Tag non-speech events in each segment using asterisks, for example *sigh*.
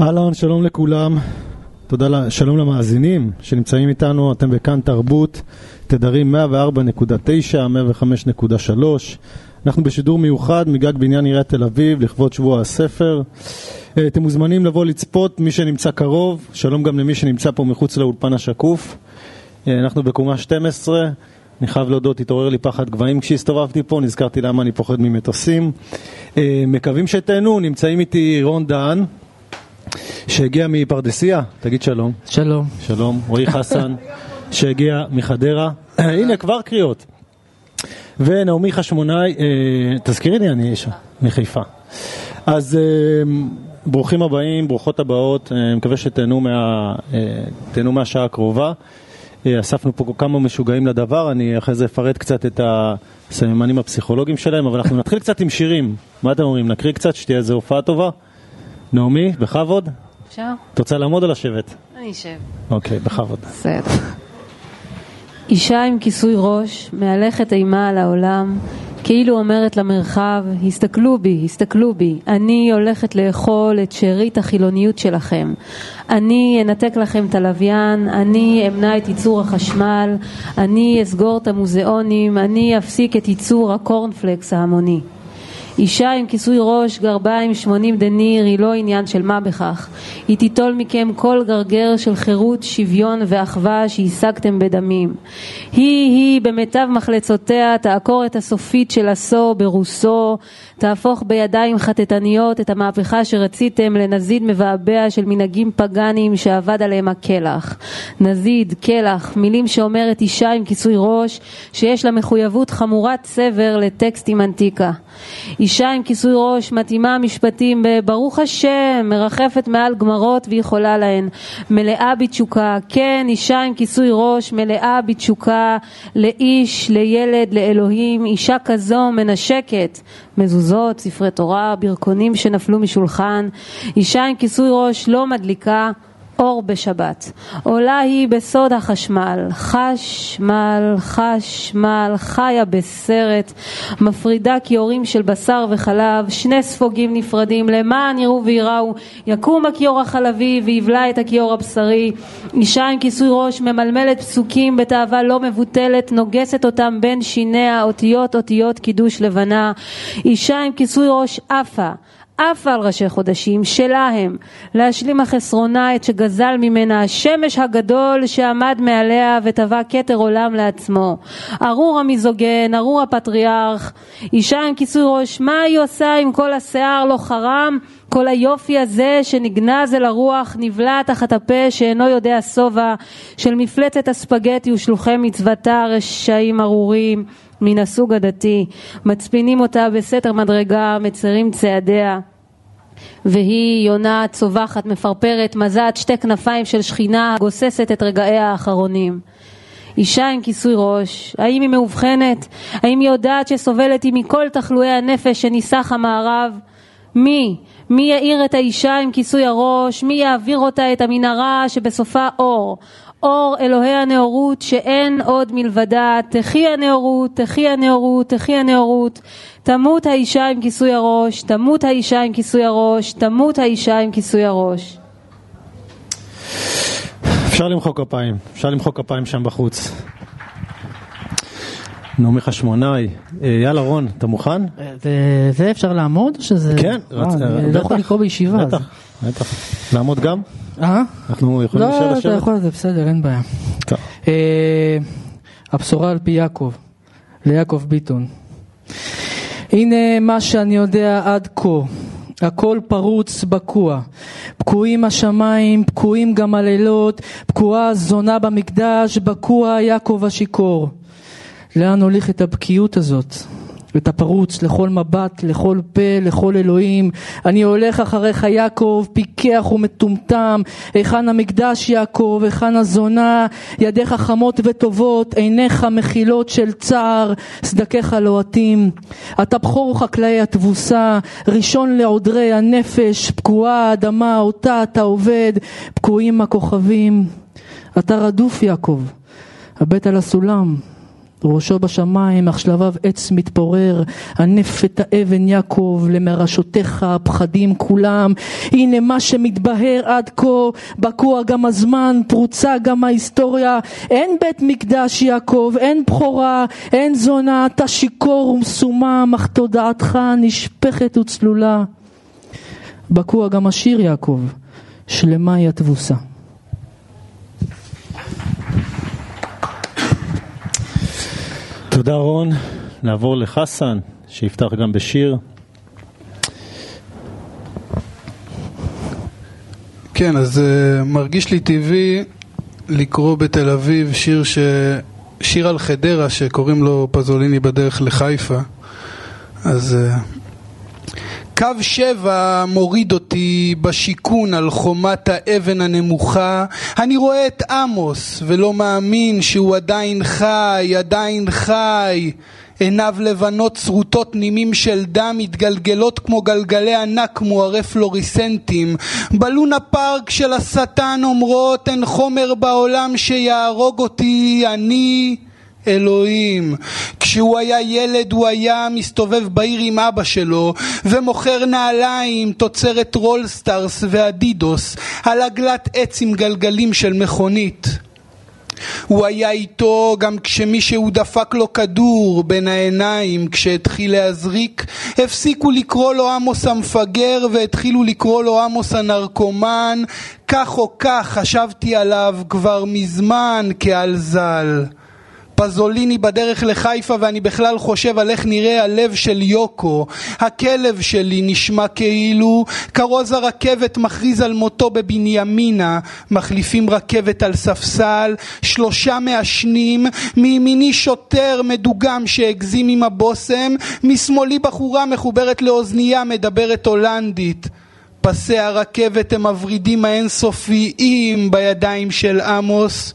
אהלן, שלום לכולם. תודה, שלום למאזינים שנמצאים איתנו, אתם בכאן תרבות, תדרים 104.9, 105.3. אנחנו בשידור מיוחד מגג בניין עיריית תל אביב לכבוד שבוע הספר. אה, אתם מוזמנים לבוא לצפות, מי שנמצא קרוב, שלום גם למי שנמצא פה מחוץ לאולפן השקוף. אה, אנחנו בקומה 12, אני חייב להודות, התעורר לי פחד גבהים כשהסתובבתי פה, נזכרתי למה אני פוחד ממטוסים. אה, מקווים שתהנו, נמצאים איתי רון דהן. שהגיע מפרדסיה, תגיד שלום. שלום. שלום. רועי *laughs* חסן, שהגיע מחדרה. *clears throat* הנה, כבר קריאות. ונעמי חשמונאי, אה, תזכירי לי, אני אישה, מחיפה. אז אה, ברוכים הבאים, ברוכות הבאות, אה, מקווה שתהנו מה, אה, מהשעה הקרובה. אה, אספנו פה כמה משוגעים לדבר, אני אחרי זה אפרט קצת את הסממנים הפסיכולוגיים שלהם, אבל אנחנו נתחיל קצת עם שירים. מה אתם אומרים, נקריא קצת, שתהיה איזו הופעה טובה? נעמי, בכבוד? אפשר? את רוצה לעמוד או לשבת? אני אשב. אוקיי, בכבוד. בסדר. אישה עם כיסוי ראש, מהלכת אימה על העולם, כאילו אומרת למרחב, הסתכלו בי, הסתכלו בי, אני הולכת לאכול את שארית החילוניות שלכם. אני אנתק לכם את הלוויין, אני אמנע את ייצור החשמל, אני אסגור את המוזיאונים, אני אפסיק את ייצור הקורנפלקס ההמוני. אישה עם כיסוי ראש, גרביים, שמונים דניר, היא לא עניין של מה בכך. היא תיטול מכם כל גרגר של חירות, שוויון ואחווה שהשגתם בדמים. היא-היא במיטב מחלצותיה תעקור את הסופית של הסו ברוסו, תהפוך בידיים חטטניות את המהפכה שרציתם לנזיד מבעבע של מנהגים פגאניים שאבד עליהם הקלח. נזיד, קלח, מילים שאומרת אישה עם כיסוי ראש, שיש לה מחויבות חמורת סבר לטקסט עם אנטיקה. אישה עם כיסוי ראש מתאימה משפטים בברוך השם, מרחפת מעל גמרות ויכולה להן. מלאה בתשוקה, כן, אישה עם כיסוי ראש, מלאה בתשוקה לאיש, לילד, לאלוהים, אישה כזו מנשקת. מזוזות, ספרי תורה, ברכונים שנפלו משולחן, אישה עם כיסוי ראש לא מדליקה אור בשבת. עולה היא בסוד החשמל, חשמל, חשמל, חיה בסרט, מפרידה כיורים של בשר וחלב, שני ספוגים נפרדים, למען יראו וייראו, יקום הכיור החלבי ויבלע את הכיור הבשרי. אישה עם כיסוי ראש ממלמלת פסוקים בתאווה לא מבוטלת, נוגסת אותם בין שיניה, אותיות אותיות קידוש לבנה. אישה עם כיסוי ראש עפה. עף על ראשי חודשים, שלה הם, להשלים החסרונה את שגזל ממנה השמש הגדול שעמד מעליה וטבע כתר עולם לעצמו. ארור המיזוגן, ארור הפטריארך, אישה עם כיסוי ראש, מה היא עושה עם כל השיער לא חרם? כל היופי הזה שנגנז אל הרוח נבלע תחת הפה שאינו יודע שובע. של מפלצת הספגטי ושלוחי מצוותה רשעים ארורים מן הסוג הדתי. מצפינים אותה בסתר מדרגה מצרים צעדיה והיא יונה צווחת מפרפרת מזעת שתי כנפיים של שכינה הגוססת את רגעיה האחרונים אישה עם כיסוי ראש, האם היא מאובחנת? האם היא יודעת שסובלת היא מכל תחלואי הנפש שניסח המערב? מי? מי יאיר את האישה עם כיסוי הראש? מי יעביר אותה את המנהרה שבסופה אור? אור אלוהי הנאורות שאין עוד מלבדה, תחי הנאורות, תחי הנאורות, תחי הנאורות, תמות האישה עם כיסוי הראש, תמות האישה עם כיסוי הראש, תמות האישה עם כיסוי הראש. אפשר למחוא כפיים, אפשר למחוא כפיים שם בחוץ. נעמי חשמונאי, אה, יאללה רון, אתה מוכן? זה אפשר לעמוד או שזה... כן, אה, אני לא יכול לקרוא בישיבה. בטח, בטח. לעמוד גם? אה? אנחנו יכולים לשבת? לא, אתה יכול, זה בסדר, אין בעיה. אה, הבשורה על פי יעקב, ליעקב ביטון. הנה מה שאני יודע עד כה. הכל פרוץ בקוע. פקועים השמיים, פקועים גם הלילות, פקועה הזונה במקדש, בקוע יעקב השיכור. לאן הולכת הבקיאות הזאת? את הפרוץ לכל מבט, לכל פה, לכל אלוהים. אני הולך אחריך יעקב, פיקח ומטומטם, היכן המקדש יעקב, היכן הזונה, ידיך חמות וטובות, עיניך מכילות של צער, צדקיך לוהטים. אתה בכור חקלאי התבוסה, ראשון לעודרי הנפש, פקועה האדמה, אותה אתה עובד, פקועים הכוכבים. אתה רדוף יעקב, הבט על הסולם, ראשו בשמיים, אך שלביו עץ מתפורר, ענף את האבן יעקב, למרשותיך הפחדים כולם. הנה מה שמתבהר עד כה, בקוע גם הזמן, פרוצה גם ההיסטוריה. אין בית מקדש יעקב, אין בכורה, אין זונה, אתה שיכור ומסומם, אך תודעתך נשפכת וצלולה. בקוע גם השיר יעקב, שלמה היא התבוסה. תודה רון. נעבור לחסן, שיפתח גם בשיר. כן, אז uh, מרגיש לי טבעי לקרוא בתל אביב שיר, ש... שיר על חדרה שקוראים לו פזוליני בדרך לחיפה. אז uh, קו שבע מוריד אותי בשיכון על חומת האבן הנמוכה. אני רואה את עמוס ולא מאמין שהוא עדיין חי, עדיין חי. עיניו לבנות צרוטות נימים של דם מתגלגלות כמו גלגלי ענק מוארי פלוריסנטים. בלונה פארק של השטן אומרות אין חומר בעולם שיהרוג אותי, אני אלוהים. כשהוא היה ילד הוא היה מסתובב בעיר עם אבא שלו ומוכר נעליים, תוצרת רולסטארס ואדידוס על עגלת עץ עם גלגלים של מכונית. הוא היה איתו גם כשמישהו דפק לו כדור בין העיניים כשהתחיל להזריק הפסיקו לקרוא לו עמוס המפגר והתחילו לקרוא לו עמוס הנרקומן כך או כך חשבתי עליו כבר מזמן כעל ז"ל פזוליני בדרך לחיפה ואני בכלל חושב על איך נראה הלב של יוקו. הכלב שלי נשמע כאילו כרוז הרכבת מכריז על מותו בבנימינה, מחליפים רכבת על ספסל, שלושה מעשנים, מימיני שוטר מדוגם שהגזים עם הבושם, משמאלי בחורה מחוברת לאוזנייה מדברת הולנדית. פסי הרכבת הם הוורידים האינסופיים בידיים של עמוס.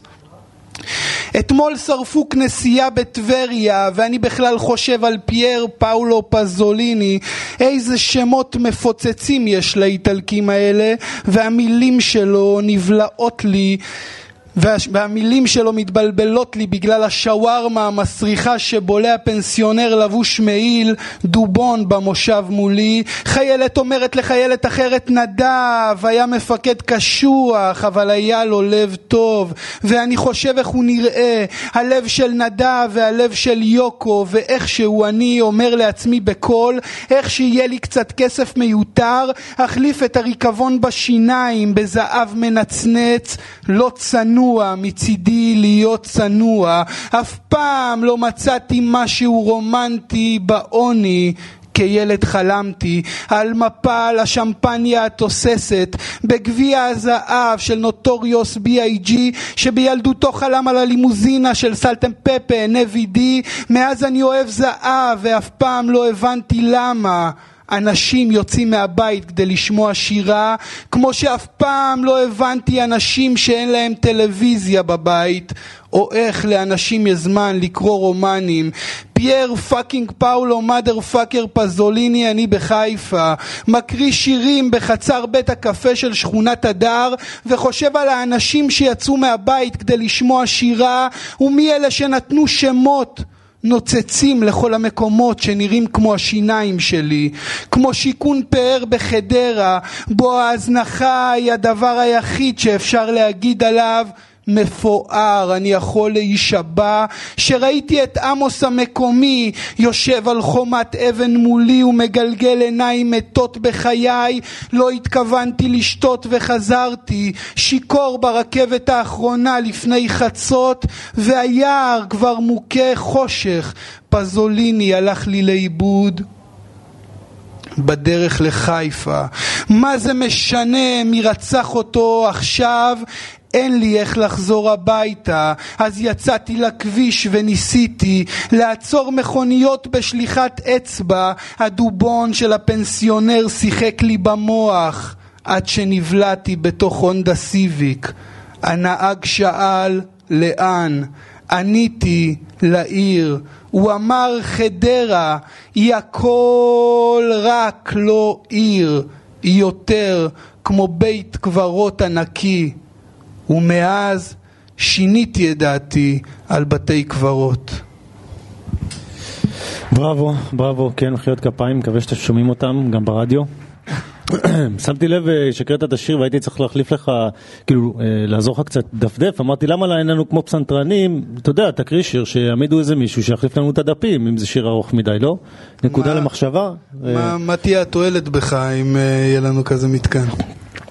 אתמול שרפו כנסייה בטבריה ואני בכלל חושב על פייר פאולו פזוליני. איזה שמות מפוצצים יש לאיטלקים האלה והמילים שלו נבלעות לי והמילים שלו מתבלבלות לי בגלל השווארמה המסריחה שבולע פנסיונר לבוש מעיל דובון במושב מולי. חיילת אומרת לחיילת אחרת נדב היה מפקד קשוח אבל היה לו לב טוב ואני חושב איך הוא נראה. הלב של נדב והלב של יוקו ואיכשהו אני אומר לעצמי בקול איך שיהיה לי קצת כסף מיותר אחליף את הריקבון בשיניים בזהב מנצנץ לא צנוע צנוע, מצידי להיות צנוע, אף פעם לא מצאתי משהו רומנטי בעוני. כילד חלמתי על מפל השמפניה התוססת בגביע הזהב של נוטוריוס בי.איי.ג'י שבילדותו חלם על הלימוזינה של סלטם פפה, נבי די. מאז אני אוהב זהב ואף פעם לא הבנתי למה אנשים יוצאים מהבית כדי לשמוע שירה, כמו שאף פעם לא הבנתי אנשים שאין להם טלוויזיה בבית, או איך לאנשים יש זמן לקרוא רומנים. פייר fucking פאולו motherfucker פזוליני אני בחיפה, מקריא שירים בחצר בית הקפה של שכונת הדר, וחושב על האנשים שיצאו מהבית כדי לשמוע שירה, ומי אלה שנתנו שמות נוצצים לכל המקומות שנראים כמו השיניים שלי, כמו שיכון פאר בחדרה, בו ההזנחה היא הדבר היחיד שאפשר להגיד עליו מפואר, אני יכול להישבע שראיתי את עמוס המקומי יושב על חומת אבן מולי ומגלגל עיניים מתות בחיי, לא התכוונתי לשתות וחזרתי, שיכור ברכבת האחרונה לפני חצות, והיער כבר מוכה חושך, פזוליני הלך לי לאיבוד. בדרך לחיפה. מה זה משנה מי רצח אותו עכשיו אין לי איך לחזור הביתה, אז יצאתי לכביש וניסיתי לעצור מכוניות בשליחת אצבע, הדובון של הפנסיונר שיחק לי במוח, עד שנבלעתי בתוך הונדה סיביק. הנהג שאל, לאן? עניתי, לעיר. הוא אמר, חדרה, היא הכל רק לא עיר, היא יותר כמו בית קברות ענקי. ומאז שיניתי את דעתי על בתי קברות. בראבו, בראבו, כן, מחיאות כפיים, מקווה שאתם שומעים אותם גם ברדיו. *coughs* שמתי לב אה, שהקראת את השיר והייתי צריך להחליף לך, כאילו, אה, לעזור לך קצת דפדף, אמרתי למה אין לנו כמו פסנתרנים, אתה יודע, תקריא שיר, שיעמידו איזה מישהו שיחליף לנו את הדפים, אם זה שיר ארוך מדי, לא? נקודה מה- למחשבה. אה, מה תהיה התועלת בך אם יהיה לנו כזה מתקן?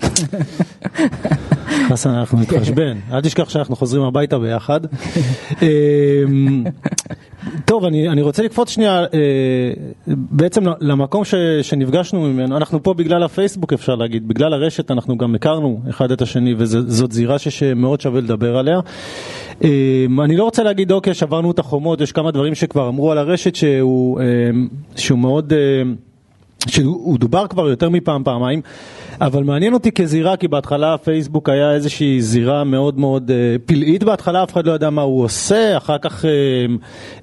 *laughs* חסן, אנחנו נתחשבן, אל תשכח שאנחנו חוזרים הביתה ביחד. אמ, טוב, אני, אני רוצה לקפוץ שנייה אה, בעצם למקום ש, שנפגשנו ממנו, אנחנו פה בגלל הפייסבוק אפשר להגיד, בגלל הרשת אנחנו גם הכרנו אחד את השני וזאת זירה שמאוד שווה לדבר עליה. אמ, אני לא רוצה להגיד אוקיי שברנו את החומות, יש כמה דברים שכבר אמרו על הרשת שהוא, אמ, שהוא מאוד... אמ, שהוא דובר כבר יותר מפעם פעמיים, אבל מעניין אותי כזירה, כי בהתחלה פייסבוק היה איזושהי זירה מאוד מאוד אה, פלאית בהתחלה, אף אחד לא ידע מה הוא עושה, אחר כך אה,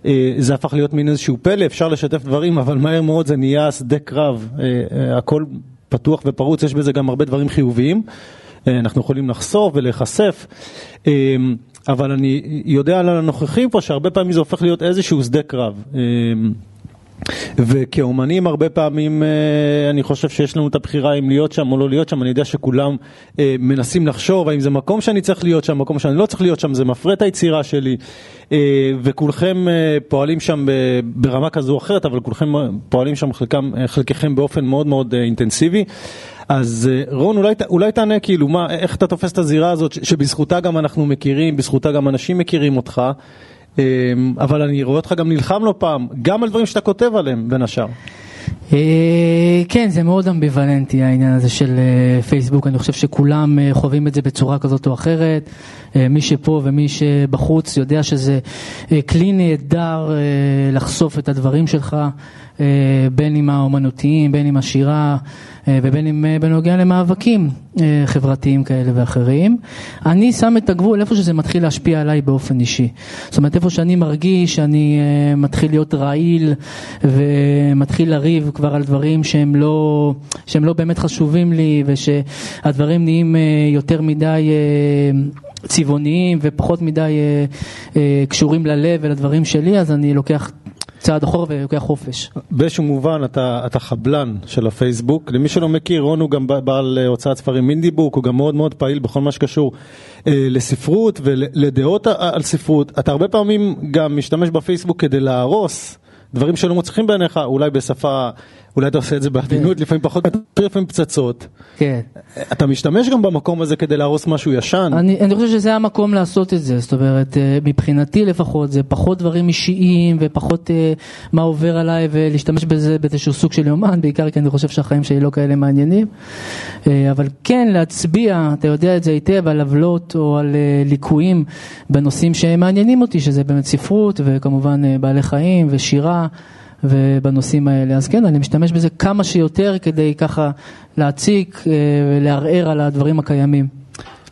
אה, זה הפך להיות מין איזשהו פלא, אפשר לשתף דברים, אבל מהר מאוד זה נהיה שדה קרב, הכל פתוח ופרוץ, יש בזה גם הרבה דברים חיוביים, אנחנו יכולים לחשוף ולהיחשף. אבל אני יודע על הנוכחים פה שהרבה פעמים זה הופך להיות איזשהו שדה קרב. וכאומנים הרבה פעמים אה, אני חושב שיש לנו את הבחירה אם להיות שם או לא להיות שם, אני יודע שכולם אה, מנסים לחשוב האם זה מקום שאני צריך להיות שם, מקום שאני לא צריך להיות שם, זה מפרה את היצירה שלי. אה, וכולכם פועלים שם ברמה כזו או אחרת, אבל כולכם פועלים שם חלקם, חלקכם באופן מאוד מאוד אינטנסיבי. אז רון, אולי, אולי תענה כאילו, מה, איך אתה תופס את הזירה הזאת, שבזכותה גם אנחנו מכירים, בזכותה גם אנשים מכירים אותך, אבל אני רואה אותך גם נלחם לא פעם, גם על דברים שאתה כותב עליהם, בין השאר. אה, כן, זה מאוד אמביוולנטי העניין הזה של אה, פייסבוק, אני חושב שכולם אה, חווים את זה בצורה כזאת או אחרת. מי שפה ומי שבחוץ יודע שזה כלי נהדר לחשוף את הדברים שלך, בין אם האומנותיים, בין אם השירה ובין אם אה, בנוגע למאבקים אה, חברתיים כאלה ואחרים. אני שם את הגבול איפה שזה מתחיל להשפיע עליי באופן אישי. זאת אומרת, איפה שאני מרגיש שאני אה, מתחיל להיות רעיל ומתחיל לריב כבר על דברים שהם לא, שהם לא באמת חשובים לי ושהדברים נהיים אה, יותר מדי אה, צבעוניים ופחות מדי אה, אה, קשורים ללב ולדברים שלי, אז אני לוקח צעד אחורה ולוקח חופש. באיזשהו מובן אתה, אתה חבלן של הפייסבוק. למי שלא מכיר, רון הוא גם בעל אה, הוצאת ספרים מינדיבוק, הוא גם מאוד מאוד פעיל בכל מה שקשור אה, לספרות ולדעות על ספרות. אתה הרבה פעמים גם משתמש בפייסבוק כדי להרוס דברים שלא מוצאים בעיניך, אולי בשפה, אולי אתה עושה את זה בעדינות, לפעמים פחות, לפעמים פצצות. כן. אתה משתמש גם במקום הזה כדי להרוס משהו ישן. אני, אני חושב שזה המקום לעשות את זה, זאת אומרת, אה, מבחינתי לפחות, זה פחות דברים אישיים ופחות אה, מה עובר עליי ולהשתמש בזה באיזשהו סוג של יומן, בעיקר כי אני חושב שהחיים שלי לא כאלה מעניינים. אה, אבל כן, להצביע, אתה יודע את זה היטב, על עוולות או על אה, ליקויים בנושאים שמעניינים אותי, שזה באמת ספרות וכמובן אה, בעלי חיים ושירה. ובנושאים האלה. אז כן, אני משתמש בזה כמה שיותר כדי ככה להציק אה, ולערער על הדברים הקיימים.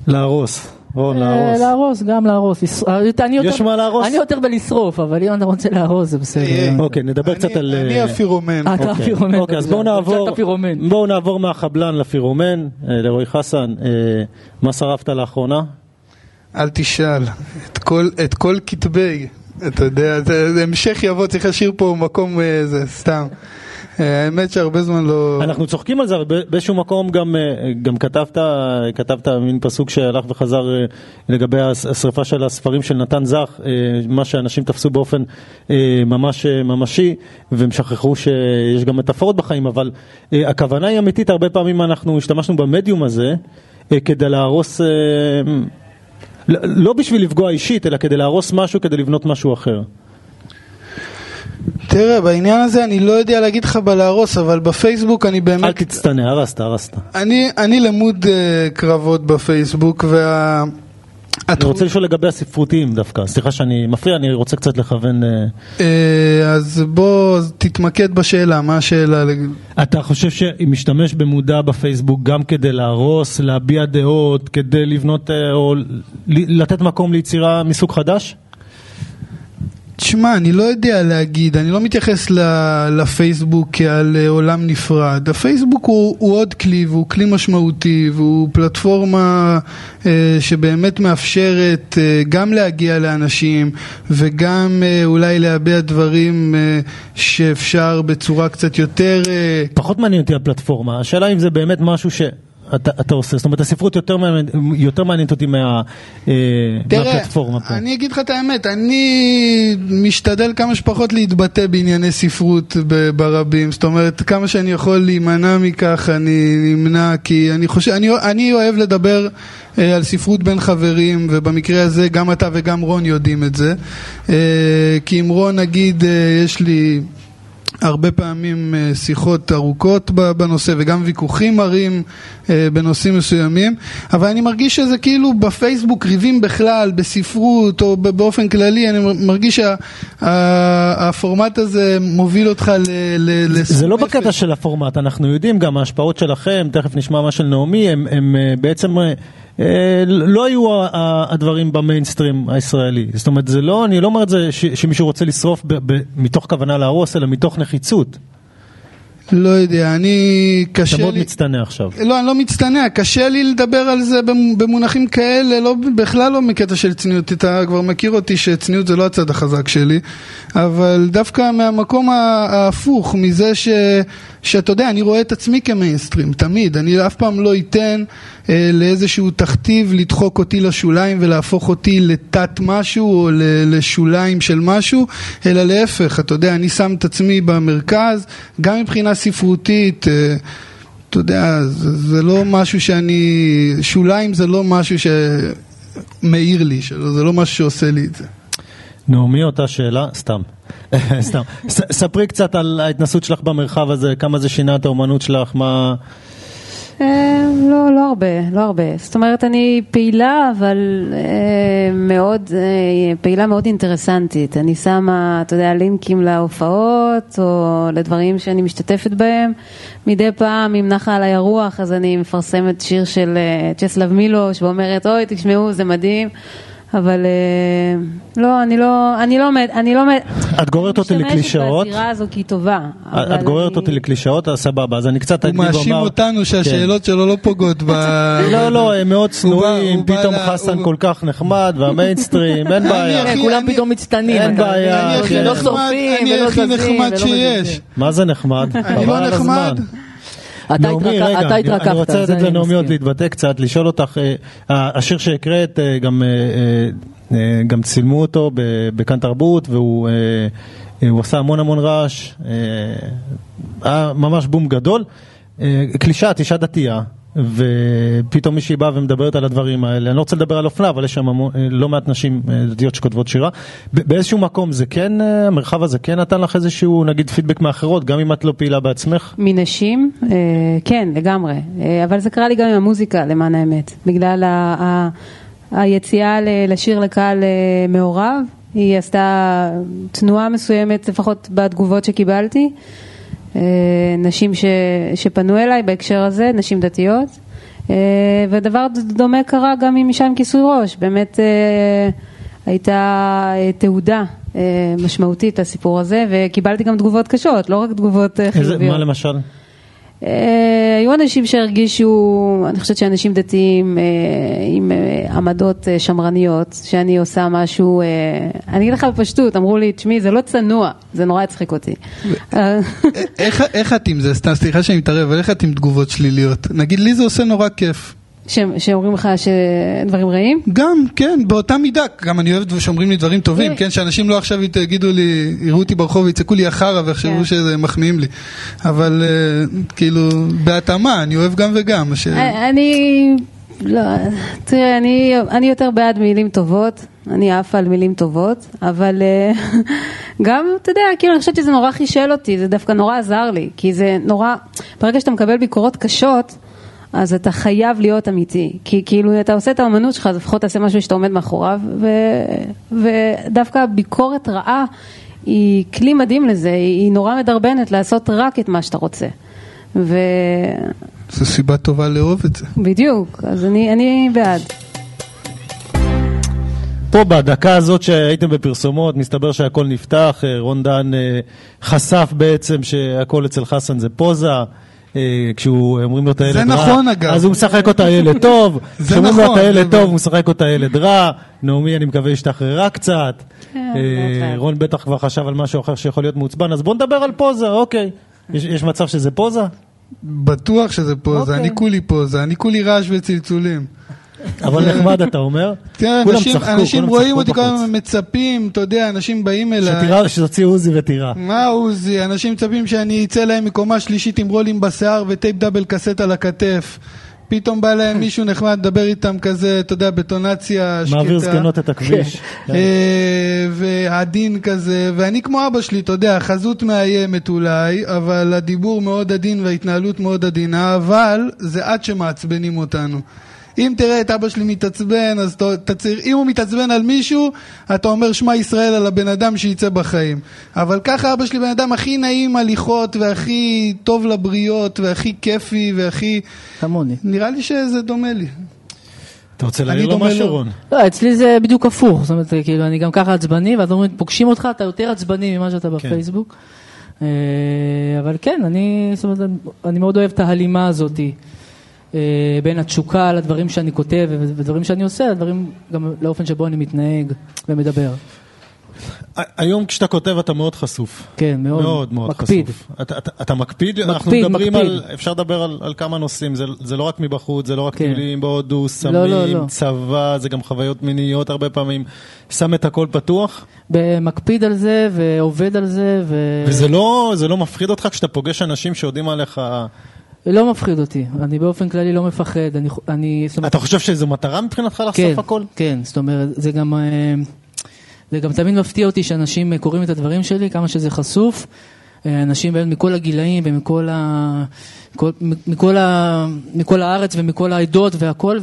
להרוס. רון, אה, להרוס. להרוס, גם להרוס. אה, אני יותר- יש מה להרוס? אני יותר בלשרוף, אבל אם אתה רוצה להרוס זה בסדר. אוקיי, נדבר קצת על... אני הפירומן. אתה אוקיי. הפירומן. אוקיי, אז בואו נעבור, מהחבלן לפירומן, לרועי חסן, מה שרפת לאחרונה? אל תשאל. את כל, את כל כתבי, אתה יודע, זה, המשך יבוא, צריך להשאיר פה מקום, אה, זה סתם. אה, האמת שהרבה זמן לא... אנחנו צוחקים על זה, אבל באיזשהו מקום גם, אה, גם כתבת, כתבת מין פסוק שהלך וחזר לגבי השרפה של הספרים של נתן זך, מה שאנשים תפסו באופן ממש ממשי, והם שכחו שיש גם מטאפורות בחיים, אבל הכוונה היא אמיתית, הרבה פעמים אנחנו השתמשנו במדיום הזה כדי להרוס, לא- לא בשביל לפגוע אישית, אלא כדי להרוס משהו, כדי לבנות משהו אחר. תראה, בעניין הזה אני לא יודע להגיד לך בלהרוס, אבל בפייסבוק אני אל באמת... תצטנע, הרסת, הרסת. אני, אני למוד uh, קרבות בפייסבוק, וה... אני רוצה לשאול לגבי הספרותיים דווקא, סליחה שאני מפריע, אני רוצה קצת לכוון. אה, אה, אז בוא תתמקד בשאלה, מה השאלה? אתה חושב שמשתמש במודע בפייסבוק גם כדי להרוס, להביע דעות, כדי לבנות אה, או לתת מקום ליצירה מסוג חדש? תשמע, אני לא יודע להגיד, אני לא מתייחס לפייסבוק כעל אה, עולם נפרד. הפייסבוק הוא, הוא עוד כלי והוא כלי משמעותי והוא פלטפורמה אה, שבאמת מאפשרת אה, גם להגיע לאנשים וגם אה, אולי להביע דברים אה, שאפשר בצורה קצת יותר... אה... פחות מעניין אותי הפלטפורמה, השאלה אם זה באמת משהו ש... אתה, אתה עושה, זאת אומרת הספרות יותר, יותר מעניינת אותי מה, אה, תראה, מהפלטפורמה פה. אני אגיד לך את האמת, אני משתדל כמה שפחות להתבטא בענייני ספרות ברבים, זאת אומרת כמה שאני יכול להימנע מכך אני נמנע כי אני חושב, אני, אני אוהב לדבר אה, על ספרות בין חברים ובמקרה הזה גם אתה וגם רון יודעים את זה אה, כי אם רון נגיד אה, יש לי הרבה פעמים אה, שיחות ארוכות בנושא וגם ויכוחים מרים אה, בנושאים מסוימים. אבל אני מרגיש שזה כאילו בפייסבוק ריבים בכלל, בספרות או באופן כללי אני מרגיש שהפורמט הזה מוביל אותך לסוף זה לא בקטע של הפורמט, אנחנו יודעים גם ההשפעות שלכם, תכף נשמע מה של נעמי, הם אה, בעצם לא היו הדברים במיינסטרים הישראלי. זאת אומרת, זה לא, אני לא אומר את זה שמישהו רוצה לשרוף מתוך כוונה להרוס, אלא מתוך נחיצות. לא יודע, אני קשה לי... אתה מאוד מצטנע עכשיו. לא, אני לא מצטנע, קשה לי לדבר על זה במונחים כאלה, לא, בכלל לא מקטע של צניעות, אתה כבר מכיר אותי שצניעות זה לא הצד החזק שלי, אבל דווקא מהמקום ההפוך, מזה ש... שאתה יודע, אני רואה את עצמי כמיינסטרים, תמיד, אני אף פעם לא אתן אה, לאיזשהו תכתיב לדחוק אותי לשוליים ולהפוך אותי לתת משהו או לשוליים של משהו, אלא להפך, אתה יודע, אני שם את עצמי במרכז, גם מבחינה ספרותית, אה, אתה יודע, זה, זה לא משהו שאני, שוליים זה לא משהו שמאיר לי, זה לא משהו שעושה לי את זה. נעמי, אותה שאלה? סתם. *laughs* סתם. ספרי קצת על ההתנסות שלך במרחב הזה, כמה זה שינה את האומנות שלך, מה... אה, לא, לא הרבה, לא הרבה. זאת אומרת, אני פעילה, אבל אה, מאוד, אה, פעילה מאוד אינטרסנטית. אני שמה, אתה יודע, לינקים להופעות, או לדברים שאני משתתפת בהם. מדי פעם, אם נחה עליי הרוח, אז אני מפרסמת שיר של צ'סלב מילוש, ואומרת, אוי, תשמעו, זה מדהים. אבל אה, לא, אני לא, אני לא, אני לא, את גוררת אותי לקלישאות, בזירה הזו כי היא טובה. את גוררת אותי לקלישאות, אז סבבה, אז אני קצת אקדים ואומר, הוא מאשים אותנו שהשאלות כן. שלו לא פוגעות ב... *laughs* לא, לא, הם מאוד צנועים, פתאום חסן כל כך נחמד, והמיינסטרים, אין בעיה. כולם פתאום מצטנים, אין בעיה, לא אני הכי נחמד שיש. מה זה נחמד? אני לא נחמד. נעמי, רגע, אני רוצה לתת לנעמי עוד להתבטא קצת, לשאול אותך, אה, השיר שהקראת, אה, אה, גם צילמו אותו בכאן תרבות, והוא עשה המון המון רעש, היה ממש בום גדול. קלישה, את אישה דתייה. ופתאום מישהי באה ומדברת על הדברים האלה. אני לא רוצה לדבר על אופנה, אבל יש שם לא מעט נשים אה, דתיות שכותבות שירה. באיזשהו מקום זה כן, אה, המרחב הזה כן נתן לך איזשהו, נגיד, פידבק מאחרות, גם אם את לא פעילה בעצמך? מנשים? אה, כן, לגמרי. אבל זה קרה לי גם עם המוזיקה, למען האמת. בגלל היציאה לשיר לקהל מעורב, היא עשתה תנועה מסוימת, לפחות בתגובות שקיבלתי. אה, נשים ש, שפנו אליי בהקשר הזה, נשים דתיות, אה, ודבר דומה קרה גם עם אישה עם כיסוי ראש, באמת אה, הייתה תעודה משמעותית לסיפור הזה, וקיבלתי גם תגובות קשות, לא רק תגובות חיוביות. מה למשל? היו אנשים שהרגישו, אני חושבת שאנשים דתיים עם אה, עמדות שמרניות, שאני עושה משהו, אני אגיד לך בפשטות, אמרו לי, תשמעי, זה לא צנוע, זה נורא הצחיק אותי. איך את עם זה? סתם, סליחה שאני מתערב, אבל איך את עם תגובות שליליות? נגיד, לי זה עושה נורא כיף. שאומרים לך שדברים רעים? גם, כן, באותה מידה. גם אני אוהב שאומרים לי דברים טובים, כן, שאנשים לא עכשיו יגידו לי, יראו אותי ברחוב ויצעקו לי החרא ויחשבו כן. שזה מחמיאים לי. אבל אה, כאילו, בהתאמה, אני אוהב גם וגם. אה, אני, לא, תראה, אני, אני יותר בעד מילים טובות, אני עפה על מילים טובות, אבל אה, *laughs* גם, אתה יודע, כאילו, אני חושבת שזה נורא חישל אותי, זה דווקא נורא עזר לי, כי זה נורא, ברגע שאתה מקבל ביקורות קשות, אז אתה חייב להיות אמיתי, כי כאילו אתה עושה את האמנות שלך, אז לפחות תעשה משהו שאתה עומד מאחוריו, ו, ודווקא ביקורת רעה היא כלי מדהים לזה, היא נורא מדרבנת לעשות רק את מה שאתה רוצה. ו... זו סיבה טובה לאהוב את זה. בדיוק, אז אני, אני בעד. פה בדקה הזאת שהייתם בפרסומות, מסתבר שהכל נפתח, אה, רון דן אה, חשף בעצם שהכל אצל חסן זה פוזה. אה, כשהוא אומרים לו את הילד רע, זה נכון, אגב. אז הוא משחק אותה ילד טוב, *laughs* זה כשאומרים לו את נכון, הילד טוב, הוא משחק אותה ילד רע, נעמי אני מקווה השתחררה קצת, כן. רון בטח כבר חשב על משהו אחר שיכול להיות מעוצבן, אז בוא נדבר על פוזה, אוקיי, יש- יש מצב שזה פוזה? בטוח שזה פוזה, אוקיי. אני כולי פוזה, אני כולי רעש וצלצולים. אבל נחמד אתה אומר, תראה, כולם אנשים, צחקו, אנשים כולם רואים צחקו אותי כל. הזמן מצפים, אתה יודע, אנשים באים אליי. שתירה- שתוציא עוזי וטירה. מה עוזי, אנשים מצפים שאני אצא להם מקומה שלישית עם רולים בשיער וטייפ דאבל קסט על הכתף. פתאום בא להם מישהו נחמד לדבר איתם כזה, אתה יודע, בטונציה שקטה. מעביר זקנות את הכביש. כן. אה, ועדין כזה, ואני כמו אבא שלי, אתה יודע, חזות מאיימת אולי, אבל הדיבור מאוד עדין וההתנהלות מאוד עדינה, אבל זה עד שמעצבנים אותנו. אם תראה את אבא שלי מתעצבן, אז צריך, אם הוא מתעצבן על מישהו, אתה אומר שמע ישראל על הבן אדם שיצא בחיים. אבל ככה אבא שלי בן אדם הכי נעים הליכות, והכי טוב לבריות, והכי כיפי, והכי... כמוני. נראה לי שזה דומה לי. אתה רוצה אני להעיר לו משהו. רון? לא, אצלי זה בדיוק הפוך, זאת אומרת, כאילו, אני גם ככה עצבני, ואז אומרים, פוגשים אותך, אתה יותר עצבני ממה שאתה בפייסבוק. אה, אבל כן, אני, זאת אומרת, אני מאוד אוהב את ההלימה הזאת אה, בין התשוקה לדברים שאני כותב ודברים שאני עושה, לדברים, גם לאופן שבו אני מתנהג ומדבר. היום כשאתה כותב אתה מאוד חשוף. כן, מאוד, מאוד מאוד מקפיד. חשוף. אתה, אתה, אתה מקפיד? אנחנו מקפיד, מדברים מקפיד. על, אפשר לדבר על, על כמה נושאים, זה, זה לא רק מבחוץ, זה לא רק כן. טיולים בהודו, סמים, לא, לא, לא. צבא, זה גם חוויות מיניות הרבה פעמים. שם את הכל פתוח, מקפיד על זה ועובד על זה, ו... וזה לא, זה לא מפחיד אותך כשאתה פוגש אנשים שיודעים עליך... לא מפחיד אותי, אני באופן כללי לא מפחד, אני, אני זאת אומרת, אתה חושב שזו מטרה מבחינתך לחשוף כן, הכל? כן, זאת אומרת, זה גם, אה, זה גם תמיד מפתיע אותי שאנשים אה, קוראים את הדברים שלי, כמה שזה חשוף. אה, אנשים באמת מכל הגילאים ומכל ה, כל, מכל ה, מכל הארץ ומכל העדות והכל,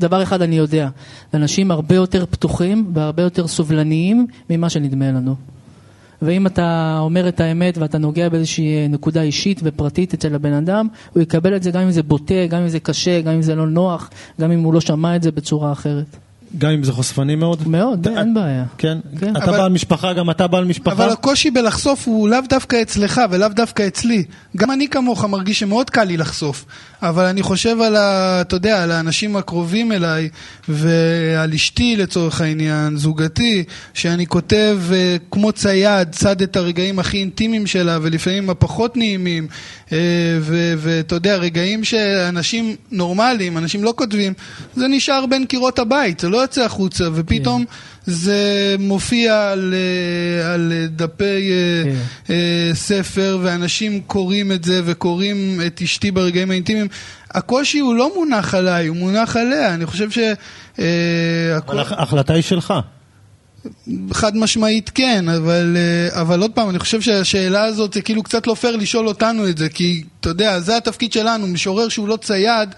ודבר אחד אני יודע, אנשים הרבה יותר פתוחים והרבה יותר סובלניים ממה שנדמה לנו. ואם אתה אומר את האמת ואתה נוגע באיזושהי אה, נקודה אישית ופרטית אצל הבן אדם, הוא יקבל את זה גם אם זה בוטה, גם אם זה קשה, גם אם זה לא נוח, גם אם הוא לא שמע את זה בצורה אחרת. גם אם זה חושפני מאוד? מאוד, אתה- אין בעיה. כן, כן. אתה אבל- בעל משפחה, גם אתה בעל משפחה? אבל הקושי בלחשוף הוא לאו דווקא אצלך ולאו דווקא אצלי. גם אני כמוך מרגיש שמאוד קל לי לחשוף. אבל אני חושב על, ה, אתה יודע, על האנשים הקרובים אליי, ועל אשתי לצורך העניין, זוגתי, שאני כותב אה, כמו צייד, צד את הרגעים הכי אינטימיים שלה, ולפעמים הפחות נעימים. אה, ו- ואתה יודע, רגעים שאנשים נורמליים, אנשים לא כותבים, זה נשאר בין קירות הבית, זה לא יוצא החוצה, ופתאום זה מופיע על, אה, על דפי אה, כן. אה, ספר, ואנשים קוראים את זה וקוראים את אשתי ברגעים האינטימיים. הקושי הוא לא מונח עליי, הוא מונח עליה. אני חושב ש... אה, אבל הכל- הח- ההחלטה היא שלך. חד משמעית כן, אבל, אבל עוד פעם, אני חושב שהשאלה הזאת זה כאילו קצת לא פייר לשאול אותנו את זה, כי אתה יודע, זה התפקיד שלנו, משורר שהוא לא צייד,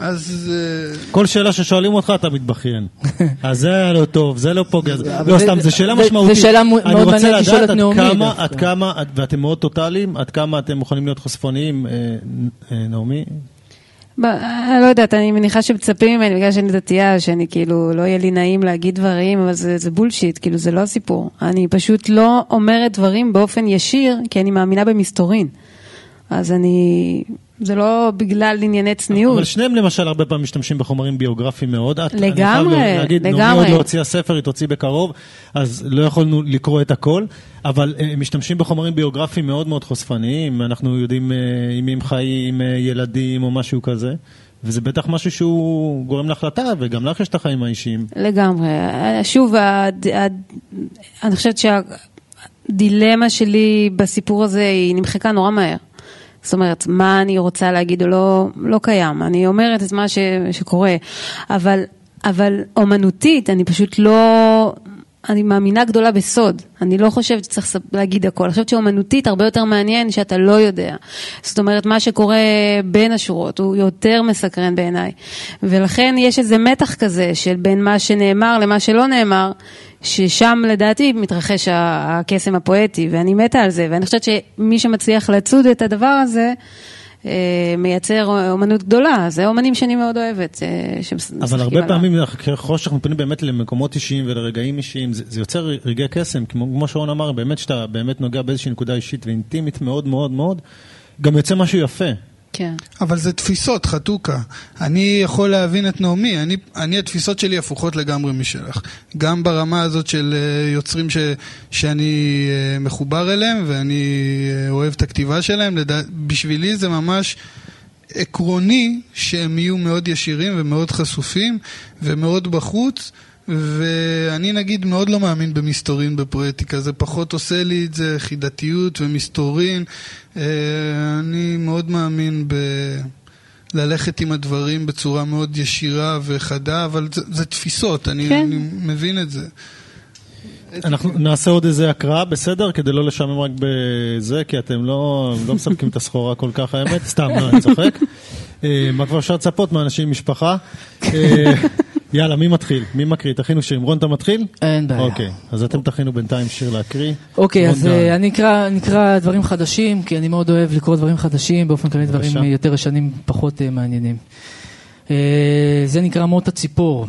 אז... אה, כל שאלה ששואלים אותך אתה מתבכיין. *laughs* אז זה היה לא טוב, זה לא פוגע. לא סתם, זו שאלה משמעותית. זה שאלה מאוד אני מעניינת רוצה לשאול לדעת את נעמי כמה, דווקא. עד כמה, ואתם מאוד טוטאליים, עד כמה אתם מוכנים להיות חשפניים, אה, אה, נעמי? אני לא יודעת, אני מניחה שמצפים ממני, בגלל שאני דתייה, שאני כאילו, לא יהיה לי נעים להגיד דברים, אבל זה, זה בולשיט, כאילו, זה לא הסיפור. אני פשוט לא אומרת דברים באופן ישיר, כי אני מאמינה במסתורין. אז אני, זה לא בגלל ענייני צניעות. אבל שניהם למשל הרבה פעמים משתמשים בחומרים ביוגרפיים מאוד. את- אני חייב לגמרי, להגיד, נעמי לגמרי. עוד לא הוציאה ספר, היא תוציא בקרוב, אז לא יכולנו לקרוא את הכל, אבל אה, הם משתמשים בחומרים ביוגרפיים מאוד מאוד חושפניים, אנחנו יודעים אה, עם מי הם חיים, אה, ילדים או משהו כזה, וזה בטח משהו שהוא גורם להחלטה, וגם לך יש את החיים האישיים. לגמרי. שוב, הד... הד... אני חושבת שהדילמה שלי בסיפור הזה היא נמחקה נורא מהר. זאת אומרת, מה אני רוצה להגיד או לא, לא קיים. אני אומרת את מה ש... שקורה. אבל, אבל אומנותית, אני פשוט לא... אני מאמינה גדולה בסוד. אני לא חושבת שצריך להגיד הכל. אני חושבת שאומנותית הרבה יותר מעניין שאתה לא יודע. זאת אומרת, מה שקורה בין השורות הוא יותר מסקרן בעיניי. ולכן יש איזה מתח כזה של בין מה שנאמר למה שלא נאמר, ששם לדעתי מתרחש הקסם הפואטי, ואני מתה על זה. ואני חושבת שמי שמצליח לצוד את הדבר הזה, אה, מייצר אומנות גדולה, זה אומנים שאני מאוד אוהבת. אבל הרבה פעמים, ככל שאנחנו פונים באמת למקומות אישיים ולרגעים אישיים, זה, זה יוצר רגעי קסם, כמו, כמו שרון אמר, באמת שאתה באמת נוגע באיזושהי נקודה אישית ואינטימית מאוד מאוד מאוד, גם יוצא משהו יפה. כן. אבל זה תפיסות, חתוכה. אני יכול להבין את נעמי, אני, אני התפיסות שלי הפוכות לגמרי משלך. גם ברמה הזאת של אה, יוצרים ש, שאני אה, מחובר אליהם ואני אה, אוהב את הכתיבה שלהם, לדע, בשבילי זה ממש עקרוני שהם יהיו מאוד ישירים ומאוד חשופים ומאוד בחוץ. ואני נגיד מאוד לא מאמין במסתורין בפואטיקה, זה פחות עושה לי את זה, חידתיות ומסתורין. אה, אני מאוד מאמין ב... ללכת עם הדברים בצורה מאוד ישירה וחדה, אבל זה, זה תפיסות, אני, כן. אני מבין את זה. אנחנו נעשה עוד איזה הקראה, בסדר? כדי לא לשעמם רק בזה, כי אתם לא, לא מספקים את הסחורה כל כך, האמת. סתם, לא, אני צוחק. אה, מה כבר אפשר לצפות מאנשים עם משפחה? אה, יאללה, מי מתחיל? מי מקריא? תכינו שירים. רון, אתה מתחיל? אין בעיה. אוקיי, אז אתם תכינו בינתיים שיר להקריא. אוקיי, אז uh, אני אקרא, אקרא דברים חדשים, כי אני מאוד אוהב לקרוא דברים חדשים, באופן כללי דברים יותר ישנים פחות uh, מעניינים. Uh, זה נקרא מות הציפור.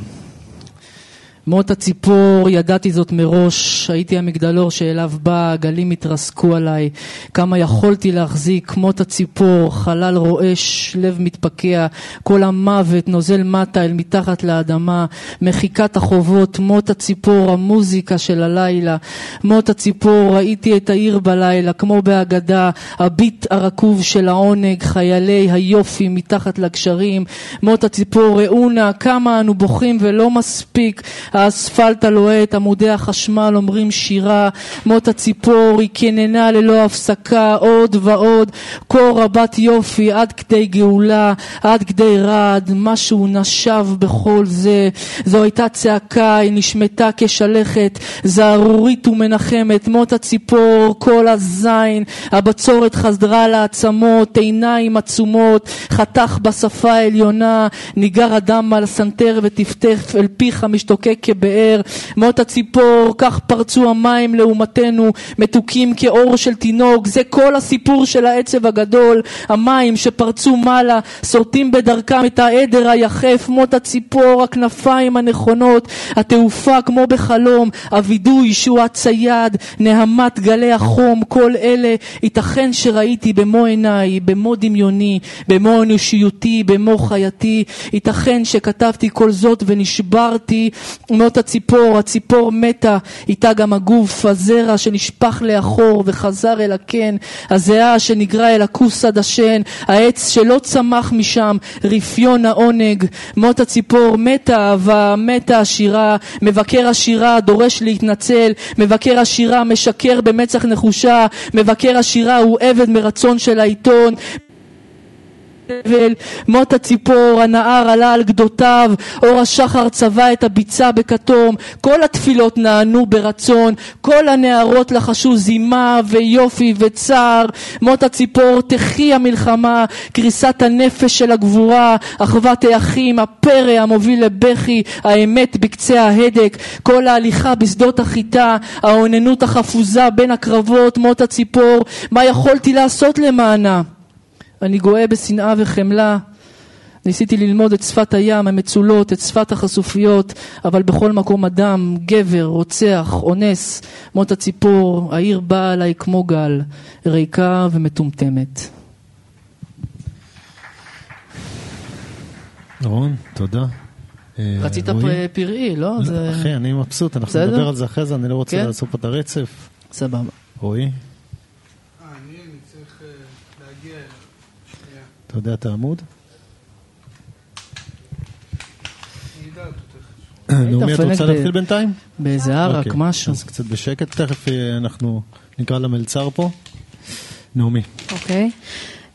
מות הציפור, ידעתי זאת מראש, הייתי המגדלור שאליו בא, הגלים התרסקו עליי, כמה יכולתי להחזיק, מות הציפור, חלל רועש, לב מתפקע, כל המוות נוזל מטה אל מתחת לאדמה, מחיקת החובות, מות הציפור, המוזיקה של הלילה, מות הציפור, ראיתי את העיר בלילה, כמו בהגדה, הביט הרקוב של העונג, חיילי היופי מתחת לגשרים, מות הציפור, ראונה, כמה אנו בוכים ולא מספיק, האספלט הלוהט, עמודי החשמל אומרים שירה, מות הציפור היא קיננה ללא הפסקה, עוד ועוד, כה רבת יופי, עד כדי גאולה, עד כדי רעד, משהו נשב בכל זה. זו הייתה צעקה, היא נשמטה כשלכת, זערורית ומנחמת, מות הציפור, כל הזין, הבצורת חזרה לעצמות, עיניים עצומות, חתך בשפה העליונה, ניגר הדם על הסנטר וטפטף אל פיך משתוקק כבאר, מות הציפור, כך פרצו המים לעומתנו, מתוקים כאור של תינוק, זה כל הסיפור של העצב הגדול, המים שפרצו מעלה, שורטים בדרכם את העדר היחף, מות הציפור, הכנפיים הנכונות, התעופה כמו בחלום, הווידוי שהוא הצייד, נהמת גלי החום, כל אלה ייתכן שראיתי במו עיניי, במו דמיוני, במו אנושיותי, במו חייתי, ייתכן שכתבתי כל זאת ונשברתי, מות הציפור, הציפור מתה, איתה גם הגוף, הזרע שנשפך לאחור וחזר אל הקן, הזיעה שנגרע אל הכוס הדשן, העץ שלא צמח משם, רפיון העונג, מות הציפור, מתה אהבה, מתה השירה, מבקר השירה דורש להתנצל, מבקר השירה משקר במצח נחושה, מבקר השירה הוא עבד מרצון של העיתון, תבל, מות הציפור, הנהר עלה על גדותיו, אור השחר צבע את הביצה בכתום, כל התפילות נענו ברצון, כל הנערות לחשו זימה ויופי וצער, מות הציפור, תחי המלחמה, קריסת הנפש של הגבורה, אחוות האחים, הפרא המוביל לבכי, האמת בקצה ההדק, כל ההליכה בשדות החיטה, האוננות החפוזה בין הקרבות, מות הציפור, מה יכולתי לעשות למענה? אני גואה בשנאה וחמלה. ניסיתי ללמוד את שפת הים, המצולות, את שפת החשופיות, אבל בכל מקום אדם, גבר, רוצח, אונס, מות הציפור, העיר באה עליי כמו גל, ריקה ומטומטמת. רון, תודה. אה, רצית פראי, לא? אחי, אני מבסוט, אנחנו נדבר על זה אחרי זה, אני לא רוצה כן? לעשות פה את הרצף. סבבה. רועי? אתה יודע את העמוד? נעמי, את רוצה להתחיל בינתיים? באיזה ערק, אוקיי, משהו. אז קצת בשקט, תכף אה, אנחנו נקרא למלצר פה. נעמי. אוקיי.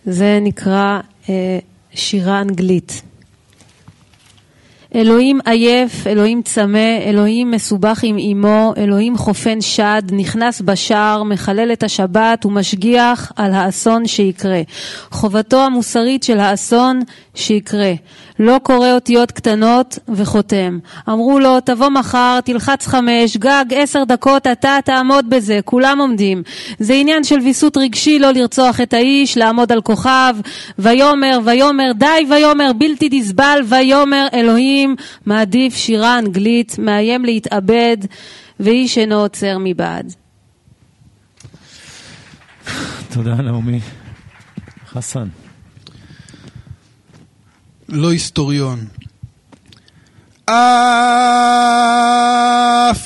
זה נקרא אה, שירה אנגלית. אלוהים עייף, אלוהים צמא, אלוהים מסובך עם אמו, אלוהים חופן שד, נכנס בשער, מחלל את השבת ומשגיח על האסון שיקרה. חובתו המוסרית של האסון שיקרה. לא קורא אותיות קטנות וחותם. אמרו לו, תבוא מחר, תלחץ חמש, גג עשר דקות, אתה תעמוד בזה, כולם עומדים. זה עניין של ויסות רגשי לא לרצוח את האיש, לעמוד על כוכב, ויאמר, ויאמר, די ויאמר, בלתי נסבל, ויאמר, אלוהים, מעדיף שירה אנגלית, מאיים להתאבד, ואיש אינו עוצר מבעד. תודה, נעמי. חסן. לא היסטוריון. אף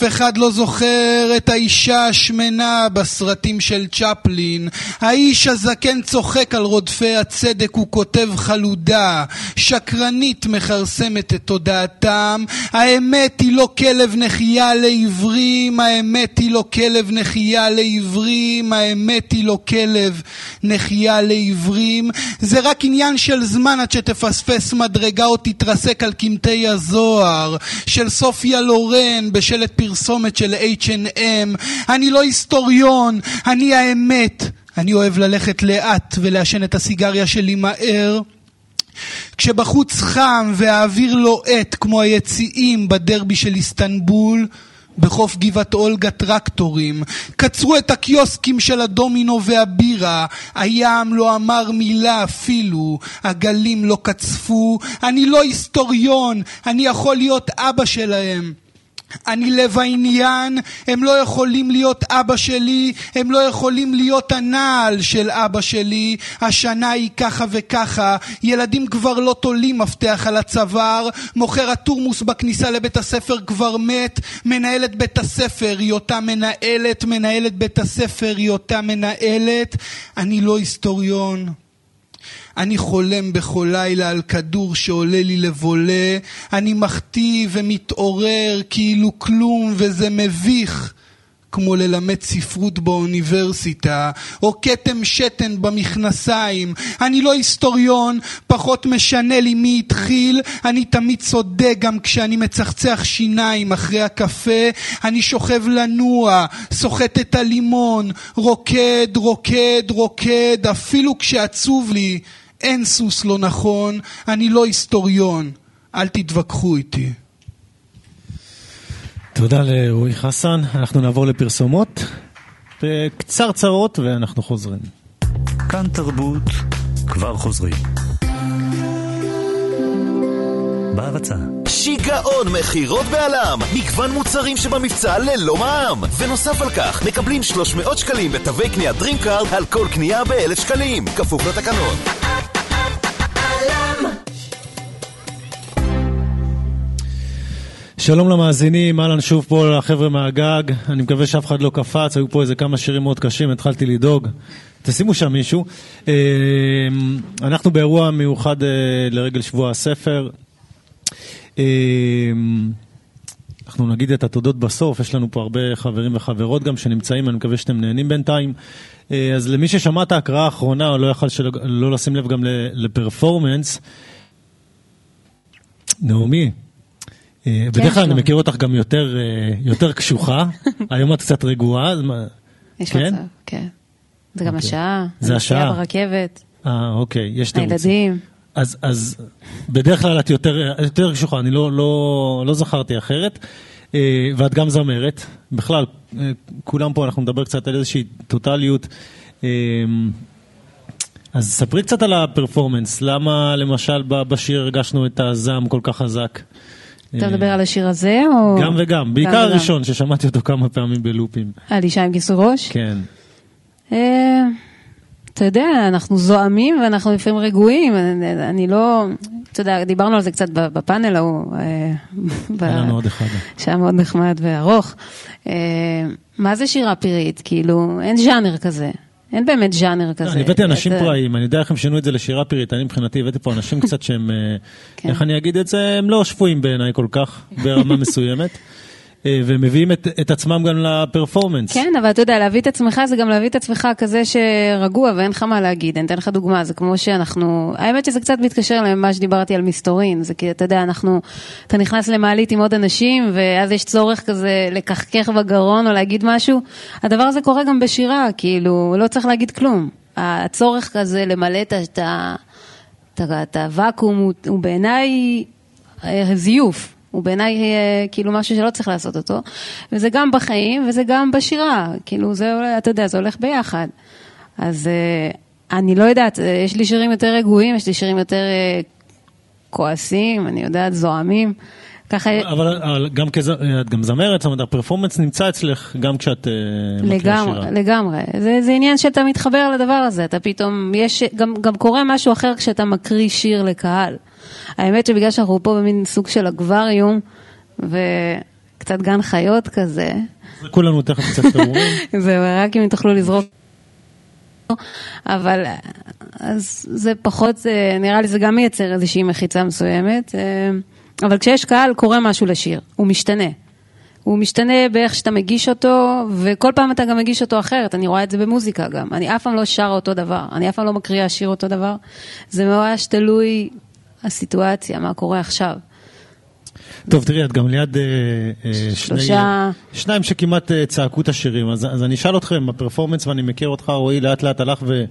אחד לא זוכר את האישה השמנה בסרטים של צ'פלין. האיש הזקן צוחק על רודפי הצדק, הוא כותב חלודה. שקרנית מכרסמת את תודעתם. האמת היא לא כלב נחייה לעיוורים, האמת היא לא כלב נחייה לעיוורים, האמת היא לא כלב נחייה לעיוורים. זה רק עניין של זמן עד שתפספס מדרגה או תתרסק על קמטי הזוהר. הנוער, של סופיה לורן בשלט פרסומת של H&M. אני לא היסטוריון, אני האמת. אני אוהב ללכת לאט ולעשן את הסיגריה שלי מהר. כשבחוץ חם והאוויר לוהט כמו היציאים בדרבי של איסטנבול, בחוף גבעת אולגה טרקטורים, קצרו את הקיוסקים של הדומינו והבירה, הים לא אמר מילה אפילו, הגלים לא קצפו, אני לא היסטוריון, אני יכול להיות אבא שלהם. אני לב העניין, הם לא יכולים להיות אבא שלי, הם לא יכולים להיות הנעל של אבא שלי, השנה היא ככה וככה, ילדים כבר לא תולים מפתח על הצוואר, מוכר התורמוס בכניסה לבית הספר כבר מת, מנהלת בית הספר היא אותה מנהלת, מנהלת בית הספר היא אותה מנהלת, אני לא היסטוריון. אני חולם בכל לילה על כדור שעולה לי לבולה, אני מחטיא ומתעורר כאילו כלום וזה מביך. כמו ללמד ספרות באוניברסיטה, או כתם שתן במכנסיים. אני לא היסטוריון, פחות משנה לי מי התחיל, אני תמיד צודק גם כשאני מצחצח שיניים אחרי הקפה, אני שוכב לנוע, סוחט את הלימון, רוקד, רוקד, רוקד, אפילו כשעצוב לי. אין סוס לא נכון, אני לא היסטוריון, אל תתווכחו איתי. תודה לרועי חסן, אנחנו נעבור לפרסומות, קצרצרות ואנחנו חוזרים. כאן תרבות, כבר חוזרים. בהרצה. שיגעון מכירות בעלם! מגוון מוצרים שבמבצע ללא מע"מ! ונוסף על כך, מקבלים 300 שקלים בתווי קנייה DreamCard על כל קנייה ב-1,000 שקלים, כפוף לתקנון. שלום למאזינים, אהלן שוב פה לחבר'ה מהגג, אני מקווה שאף אחד לא קפץ, היו פה איזה כמה שירים מאוד קשים, התחלתי לדאוג. תשימו שם מישהו. אה, אנחנו באירוע מיוחד אה, לרגל שבוע הספר. אה, אנחנו נגיד את התודות בסוף, יש לנו פה הרבה חברים וחברות גם שנמצאים, אני מקווה שאתם נהנים בינתיים. אז למי ששמע את ההקראה האחרונה, או לא יכל שלא, לא לשים לב גם לפרפורמנס, נעמי, אה, כן, בדרך כלל אני מכיר אותך גם יותר, אה, יותר קשוחה, *laughs* היום את קצת רגועה. יש כן? מצב, כן. זה גם אוקיי. השעה, זה השעה. ברכבת. אה, אוקיי, יש תירוץ. הילדים. אז, אז בדרך כלל את יותר, יותר קשוחה, אני לא, לא, לא זכרתי אחרת. אה, ואת גם זמרת, בכלל, כולם פה, אנחנו נדבר קצת על איזושהי טוטליות. אז ספרי קצת על הפרפורמנס, למה למשל בשיר הרגשנו את הזעם כל כך חזק? אתה מדבר על השיר הזה או... גם וגם, בעיקר הראשון ששמעתי אותו כמה פעמים בלופים. על אישה עם כיסוי ראש? כן. אתה יודע, אנחנו זועמים ואנחנו לפעמים רגועים, אני לא, אתה יודע, דיברנו על זה קצת בפאנל ההוא. אה, *laughs* היה לנו עוד אחד. שהיה מאוד נחמד וארוך. אה, מה זה שירה פירית? כאילו, אין ז'אנר כזה. אין באמת ז'אנר כזה. אני הבאתי אנשים פראיים, אני יודע איך הם שינו את זה לשירה פירית, אני מבחינתי הבאתי פה אנשים *laughs* קצת שהם, אה, כן. איך אני אגיד את זה, הם לא שפויים בעיניי כל כך, *laughs* ברמה מסוימת. אה, ומביאים את, את עצמם גם לפרפורמנס. כן, אבל אתה יודע, להביא את עצמך זה גם להביא את עצמך כזה שרגוע ואין לך מה להגיד. אני אתן לך דוגמה, זה כמו שאנחנו... האמת שזה קצת מתקשר למה שדיברתי על מסתורין. זה כי אתה יודע, אנחנו... אתה נכנס למעלית עם עוד אנשים, ואז יש צורך כזה לכחכך בגרון או להגיד משהו. הדבר הזה קורה גם בשירה, כאילו, לא צריך להגיד כלום. הצורך כזה למלא את ה... את ה- את ה- את הוואקום הוא, הוא בעיניי אה, זיוף. הוא בעיניי אה, כאילו משהו שלא צריך לעשות אותו, וזה גם בחיים וזה גם בשירה, כאילו זה, אתה יודע, זה הולך ביחד. אז אה, אני לא יודעת, אה, יש לי שירים יותר רגועים, יש לי שירים יותר כועסים, אני יודעת, זועמים. ככה, אבל, אבל גם כז... את גם זמרת, זאת אומרת, הפרפורמנס נמצא אצלך גם כשאת אה, מקריאה שירה. לגמרי, לגמרי. זה, זה עניין שאתה מתחבר לדבר הזה, אתה פתאום, יש, גם, גם קורה משהו אחר כשאתה מקריא שיר לקהל. האמת שבגלל שאנחנו פה במין סוג של אקווריום, וקצת גן חיות כזה, זרקו לנו תכף קצת פירורים. *laughs* זהו, רק אם תוכלו לזרוק. אבל אז זה פחות, נראה לי זה גם מייצר איזושהי מחיצה מסוימת, אה, אבל כשיש קהל קורה משהו לשיר, הוא משתנה. הוא משתנה באיך שאתה מגיש אותו, וכל פעם אתה גם מגיש אותו אחרת, אני רואה את זה במוזיקה גם. אני אף פעם לא שרה אותו דבר, אני אף פעם לא מקריאה שיר אותו דבר. זה ממש תלוי הסיטואציה, מה קורה עכשיו. טוב, תראי, את גם ליד אה, אה, שני, שלושה- שניים שכמעט אה, צעקו את השירים, אז, אז אני אשאל אתכם, הפרפורמנס, ואני מכיר אותך, רועי, לאט לאט הלך, ו,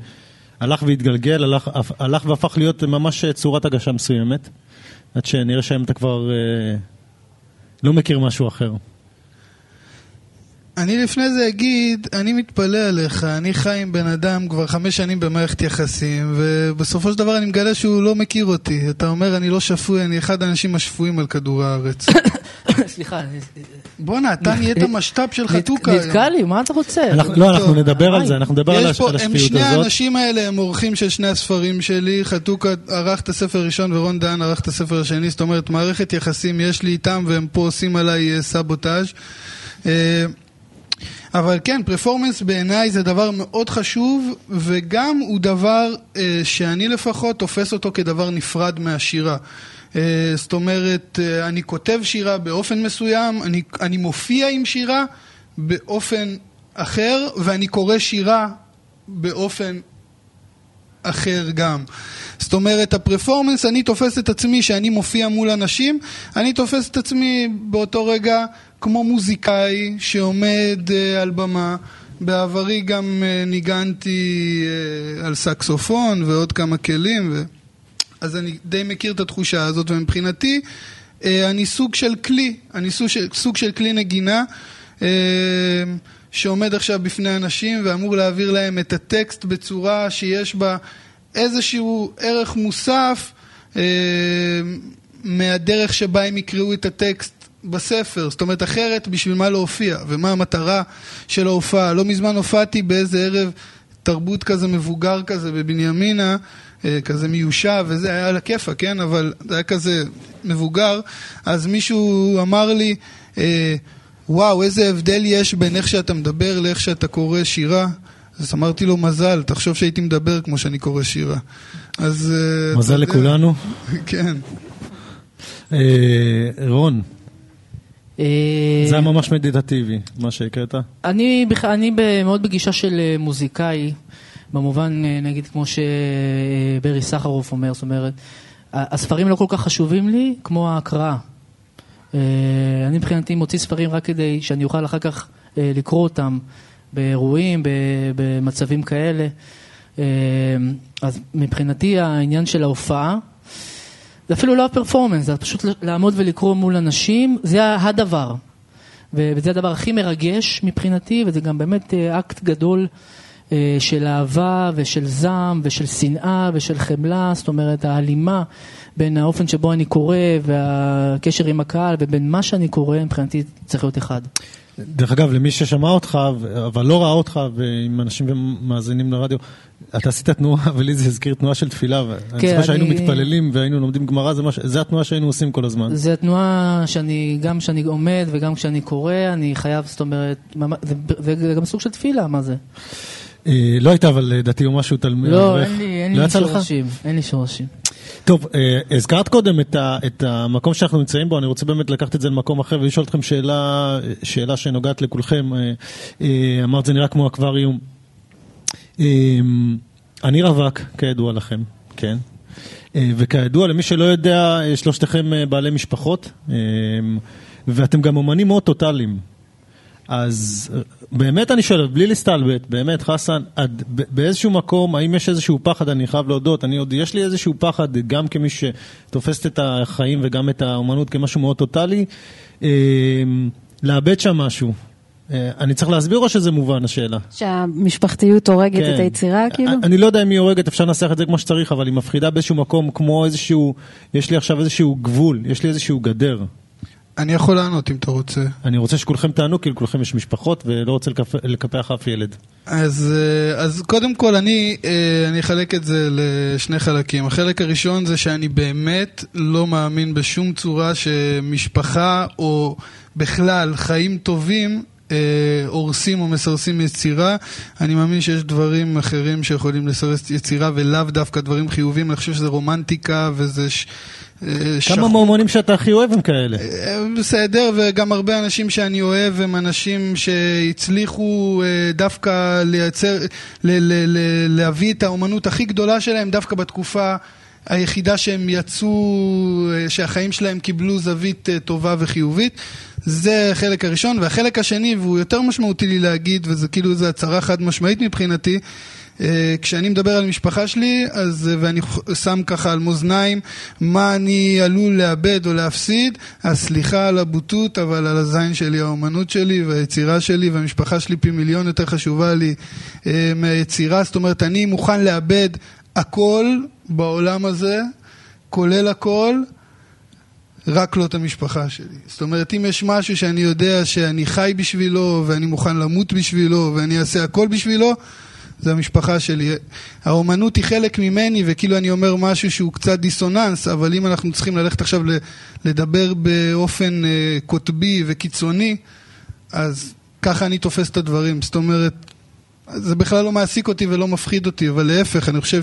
הלך והתגלגל, הלך, הלך והפך להיות ממש צורת הגשה מסוימת, עד שנראה שהיום אתה כבר אה, לא מכיר משהו אחר. אני לפני זה אגיד, אני מתפלא עליך, אני חי עם בן אדם כבר חמש שנים במערכת יחסים, ובסופו של דבר אני מגלה שהוא לא מכיר אותי. אתה אומר, אני לא שפוי, אני אחד האנשים השפויים על כדור הארץ. *coughs* סליחה, בואנה, אתה נהיית משת"פ של חתוכה. נתקע לי, מה אתה רוצה? אנחנו, לא, אנחנו. נדבר על זה, אנחנו נדבר על, יש הש, פה, על הם השפיות שני הזאת. האנשים האלה הם אורחים של שני הספרים שלי, חתוכה ערך את הספר הראשון ורון דהן ערך את הספר השני, זאת אומרת מערכת יחסים יש לי איתם והם פה עושים עליי אה, סבוטאז'. אבל כן, פרפורמנס בעיניי זה דבר מאוד חשוב, וגם הוא דבר אה, שאני לפחות תופס אותו כדבר נפרד מהשירה. אה, זאת אומרת, אה, אני כותב שירה באופן מסוים, אני, אני מופיע עם שירה באופן אחר, ואני קורא שירה באופן אחר גם. זאת אומרת, הפרפורמנס, אני תופס את עצמי שאני מופיע מול אנשים, אני תופס את עצמי באותו רגע כמו מוזיקאי שעומד uh, על במה. בעברי גם uh, ניגנתי uh, על סקסופון ועוד כמה כלים, ו... אז אני די מכיר את התחושה הזאת, ומבחינתי אני סוג של כלי, אני סוג של, סוג של כלי נגינה. שעומד עכשיו בפני אנשים ואמור להעביר להם את הטקסט בצורה שיש בה איזשהו ערך מוסף אה, מהדרך שבה הם יקראו את הטקסט בספר. זאת אומרת, אחרת בשביל מה להופיע ומה המטרה של ההופעה. לא מזמן הופעתי באיזה ערב תרבות כזה מבוגר כזה בבנימינה, אה, כזה מיושב, וזה היה על הכיפאק, כן? אבל זה היה כזה מבוגר. אז מישהו אמר לי, אה, וואו, איזה הבדל יש בין איך שאתה מדבר לאיך שאתה קורא שירה. אז אמרתי לו, מזל, תחשוב שהייתי מדבר כמו שאני קורא שירה. אז... אה, מזל לכולנו. *laughs* כן. רון, זה היה ממש מדיטטיבי, מה שהקראת. אני, אני מאוד בגישה של אה, מוזיקאי, במובן, אה, נגיד, כמו שברי סחרוף אומר, זאת אומרת, הספרים לא כל כך חשובים לי כמו ההקראה. אה, אני מבחינתי מוציא ספרים רק כדי שאני אוכל אחר כך אה, לקרוא אותם באירועים, במצבים כאלה. אה, אז מבחינתי העניין של ההופעה, זה אפילו לא הפרפורמנס, זה פשוט לעמוד ולקרוא מול אנשים, זה הדבר. וזה הדבר הכי מרגש מבחינתי, וזה גם באמת אה, אקט גדול אה, של אהבה ושל זעם ושל שנאה ושל חמלה, זאת אומרת ההלימה בין האופן שבו אני קורא והקשר עם הקהל ובין מה שאני קורא, מבחינתי צריך להיות אחד. דרך אגב, למי ששמע אותך, אבל לא ראה אותך, ועם אנשים ומאזינים לרדיו, אתה עשית תנועה, *laughs* ולי זה הזכיר תנועה של תפילה, ואני כן, זוכר שהיינו מתפללים והיינו לומדים גמרא, זה, זה התנועה שהיינו עושים כל הזמן. זו התנועה שאני, גם כשאני עומד וגם כשאני קורא, אני חייב, זאת אומרת, זה, זה גם סוג של תפילה, מה זה? אה, לא הייתה אבל אה, דתי או משהו תלמיד. לא, אין לי, אין לא לי? שורשים, אין לי שורשים. טוב, אה, הזכרת קודם את, ה, את המקום שאנחנו נמצאים בו, אני רוצה באמת לקחת את זה למקום אחר ולשאול אתכם שאלה, שאלה שנוגעת לכולכם. אה, אה, אמרת, זה נראה כמו אקווריום. אה, אני רווק, כידוע לכם, כן. אה, וכידוע, למי שלא יודע, אה, שלושתכם אה, בעלי משפחות, אה, ואתם גם אומנים מאוד טוטאליים. אז באמת אני שואל, בלי להסתלבט, באמת, חסן, עד, באיזשהו מקום, האם יש איזשהו פחד, אני חייב להודות, אני עוד, יש לי איזשהו פחד, גם כמי שתופסת את החיים וגם את האומנות כמשהו מאוד טוטאלי, אה, לאבד שם משהו. אה, אני צריך להסביר או שזה מובן השאלה? שהמשפחתיות הורגת כן. את היצירה, כאילו? אני לא יודע אם היא הורגת, אפשר לנסח את זה כמו שצריך, אבל היא מפחידה באיזשהו מקום, כמו איזשהו, יש לי עכשיו איזשהו גבול, יש לי איזשהו גדר. אני יכול לענות אם אתה רוצה. אני רוצה שכולכם תענו, כי לכולכם יש משפחות, ולא רוצה לקפ- לקפח אף ילד. אז, אה, אז קודם כל אני, אה, אני אחלק את זה לשני חלקים. החלק הראשון זה שאני באמת לא מאמין בשום צורה שמשפחה או בכלל חיים טובים אה, הורסים או מסרסים יצירה. אני מאמין שיש דברים אחרים שיכולים לסרס יצירה ולאו דווקא דברים חיוביים. אני חושב שזה רומנטיקה וזה... ש... אה, כמה מהאומנים שאתה הכי אוהב הם כאלה? אה, בסדר, וגם הרבה אנשים שאני אוהב הם אנשים שהצליחו אה, דווקא לייצר, ל- ל- ל- להביא את האומנות הכי גדולה שלהם דווקא בתקופה היחידה שהם יצאו, אה, שהחיים שלהם קיבלו זווית אה, טובה וחיובית. זה החלק הראשון, והחלק השני, והוא יותר משמעותי לי להגיד, וזה כאילו איזו הצהרה חד משמעית מבחינתי, אה, כשאני מדבר על משפחה שלי, אז, אה, ואני שם ככה על מאזניים מה אני עלול לאבד או להפסיד, אז סליחה על הבוטות, אבל על הזין שלי, האומנות שלי והיצירה שלי והמשפחה שלי פי מיליון יותר חשובה לי אה, מהיצירה, זאת אומרת, אני מוכן לאבד הכל בעולם הזה, כולל הכל, רק לא את המשפחה שלי. זאת אומרת, אם יש משהו שאני יודע שאני חי בשבילו, ואני מוכן למות בשבילו, ואני אעשה הכל בשבילו, זה המשפחה שלי. האומנות היא חלק ממני, וכאילו אני אומר משהו שהוא קצת דיסוננס, אבל אם אנחנו צריכים ללכת עכשיו לדבר באופן אה, קוטבי וקיצוני, אז ככה אני תופס את הדברים. זאת אומרת, זה בכלל לא מעסיק אותי ולא מפחיד אותי, אבל להפך, אני חושב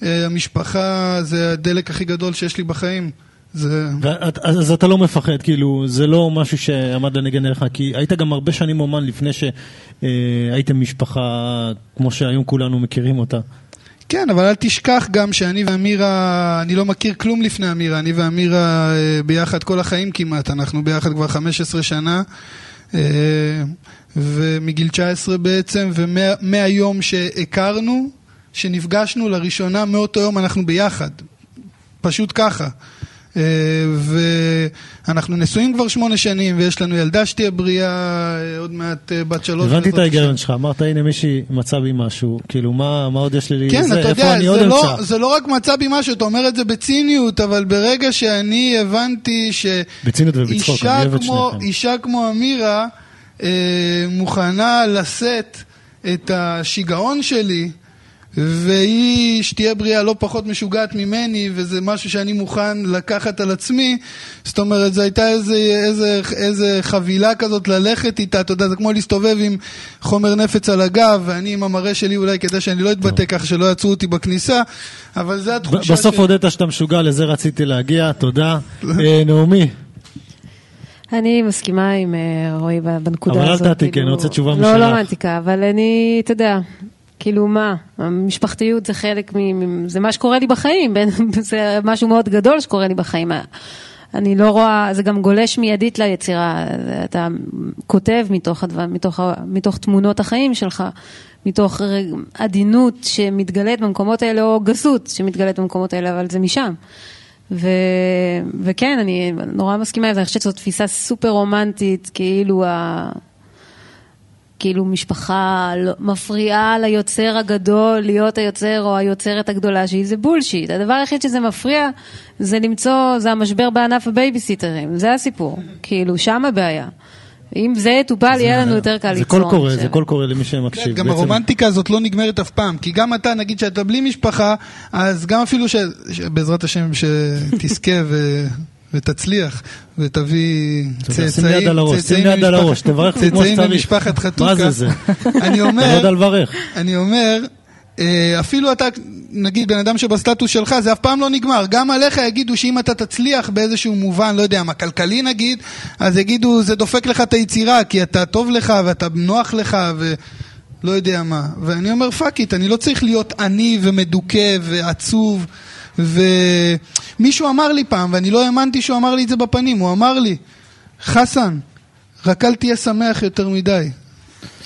שהמשפחה זה הדלק הכי גדול שיש לי בחיים. זה... ואת- אז אתה לא מפחד, כאילו, זה לא משהו שעמד לנגן עליך, כי היית גם הרבה שנים אומן לפני שהייתם משפחה כמו שהיום כולנו מכירים אותה. כן, אבל אל תשכח גם שאני ואמירה, אני לא מכיר כלום לפני אמירה, אני ואמירה אה, ביחד כל החיים כמעט, אנחנו ביחד כבר 15 שנה, אה, ומגיל 19 בעצם, ומהיום שהכרנו, שנפגשנו לראשונה, מאותו יום אנחנו ביחד, פשוט ככה. אה, ואנחנו נשואים כבר שמונה שנים, ויש לנו ילדה שתהיה בריאה, אה, עוד מעט אה, בת שלוש. הבנתי את. ההיגיון שלך, אמרת הנה מישהי מצא בי משהו, כאילו מה מה עוד יש לי, כן, זה, אתה איפה יודע, אני עוד לא, אמצא? זה לא רק מצא בי משהו, אתה אומר את זה בציניות, אבל ברגע שאני הבנתי בציניות ובצחוק, אני אוהב את שניכם. אישה כמו אמירה אה, מוכנה לשאת את השיגעון שלי, והיא, שתהיה בריאה, לא פחות משוגעת ממני, וזה משהו שאני מוכן לקחת על עצמי, זאת אומרת, זו הייתה איזה, איזה, איזה חבילה כזאת ללכת איתה, אתה יודע, זה כמו להסתובב עם חומר נפץ על הגב, ואני עם המראה שלי אולי כדי שאני לא אתבטא ככה, שלא יעצרו אותי בכניסה, אבל זה התחושה בסוף הודית שאתה משוגע, לזה רציתי להגיע, תודה. אה, נעמי, אני מסכימה עם אה, רועי בנקודה אבל אל הזאת. תעתיקי, כאילו- אני רוצה תשובה לא, משלך. לא מעתיקה, אבל אני, אתה יודע, כאילו מה, המשפחתיות זה חלק מ... זה מה שקורה לי בחיים, *laughs* זה משהו מאוד גדול שקורה לי בחיים. אני לא רואה, זה גם גולש מיידית ליצירה, אתה כותב מתוך, הדבר, מתוך, מתוך תמונות החיים שלך, מתוך עדינות שמתגלית במקומות האלה, או גסות שמתגלית במקומות האלה, אבל זה משם. ו... וכן, אני נורא מסכימה עם זה, אני חושבת שזו תפיסה סופר רומנטית, כאילו ה... כאילו משפחה לא- מפריעה ליוצר הגדול להיות היוצר או היוצרת הגדולה שהיא, זה bullshit. הדבר היחיד שזה מפריע זה למצוא, זה המשבר בענף הבייביסיטרים, זה הסיפור. כאילו, שם הבעיה. אם זה יטופל, יהיה לנו יותר קל זה ליצור. קול קורא, זה. קול קורא למי שמקשיב. גם הרומנטיקה הזאת לא נגמרת אף פעם, כי גם אתה, נגיד שאתה בלי משפחה, אז גם אפילו. שבעזרת השם שתזכה ו... ותצליח, ותביא יודע, שים צאצאים, יד על הראש, שים צאצאים יד על הראש, תברך כמו צאצאים שצריך. ממשפחת חתוכה. מה זה זה? *laughs* אני אתה לא אומר, יודע לברך. אני אומר, אה, אפילו אתה, נגיד בן אדם שבסטטוס שלך, זה אף פעם לא נגמר. גם עליך יגידו שאם אתה תצליח באיזשהו מובן, לא יודע מה, כלכלי נגיד, אז יגידו זה דופק לך את היצירה, כי אתה טוב לך ואתה נוח לך ולא יודע מה. ואני אומר fuck it, אני לא צריך להיות עני ומדוכא ועצוב. ומישהו אמר לי פעם, ואני לא האמנתי שהוא אמר לי את זה בפנים, הוא אמר לי, חסן, רק אל תהיה שמח יותר מדי.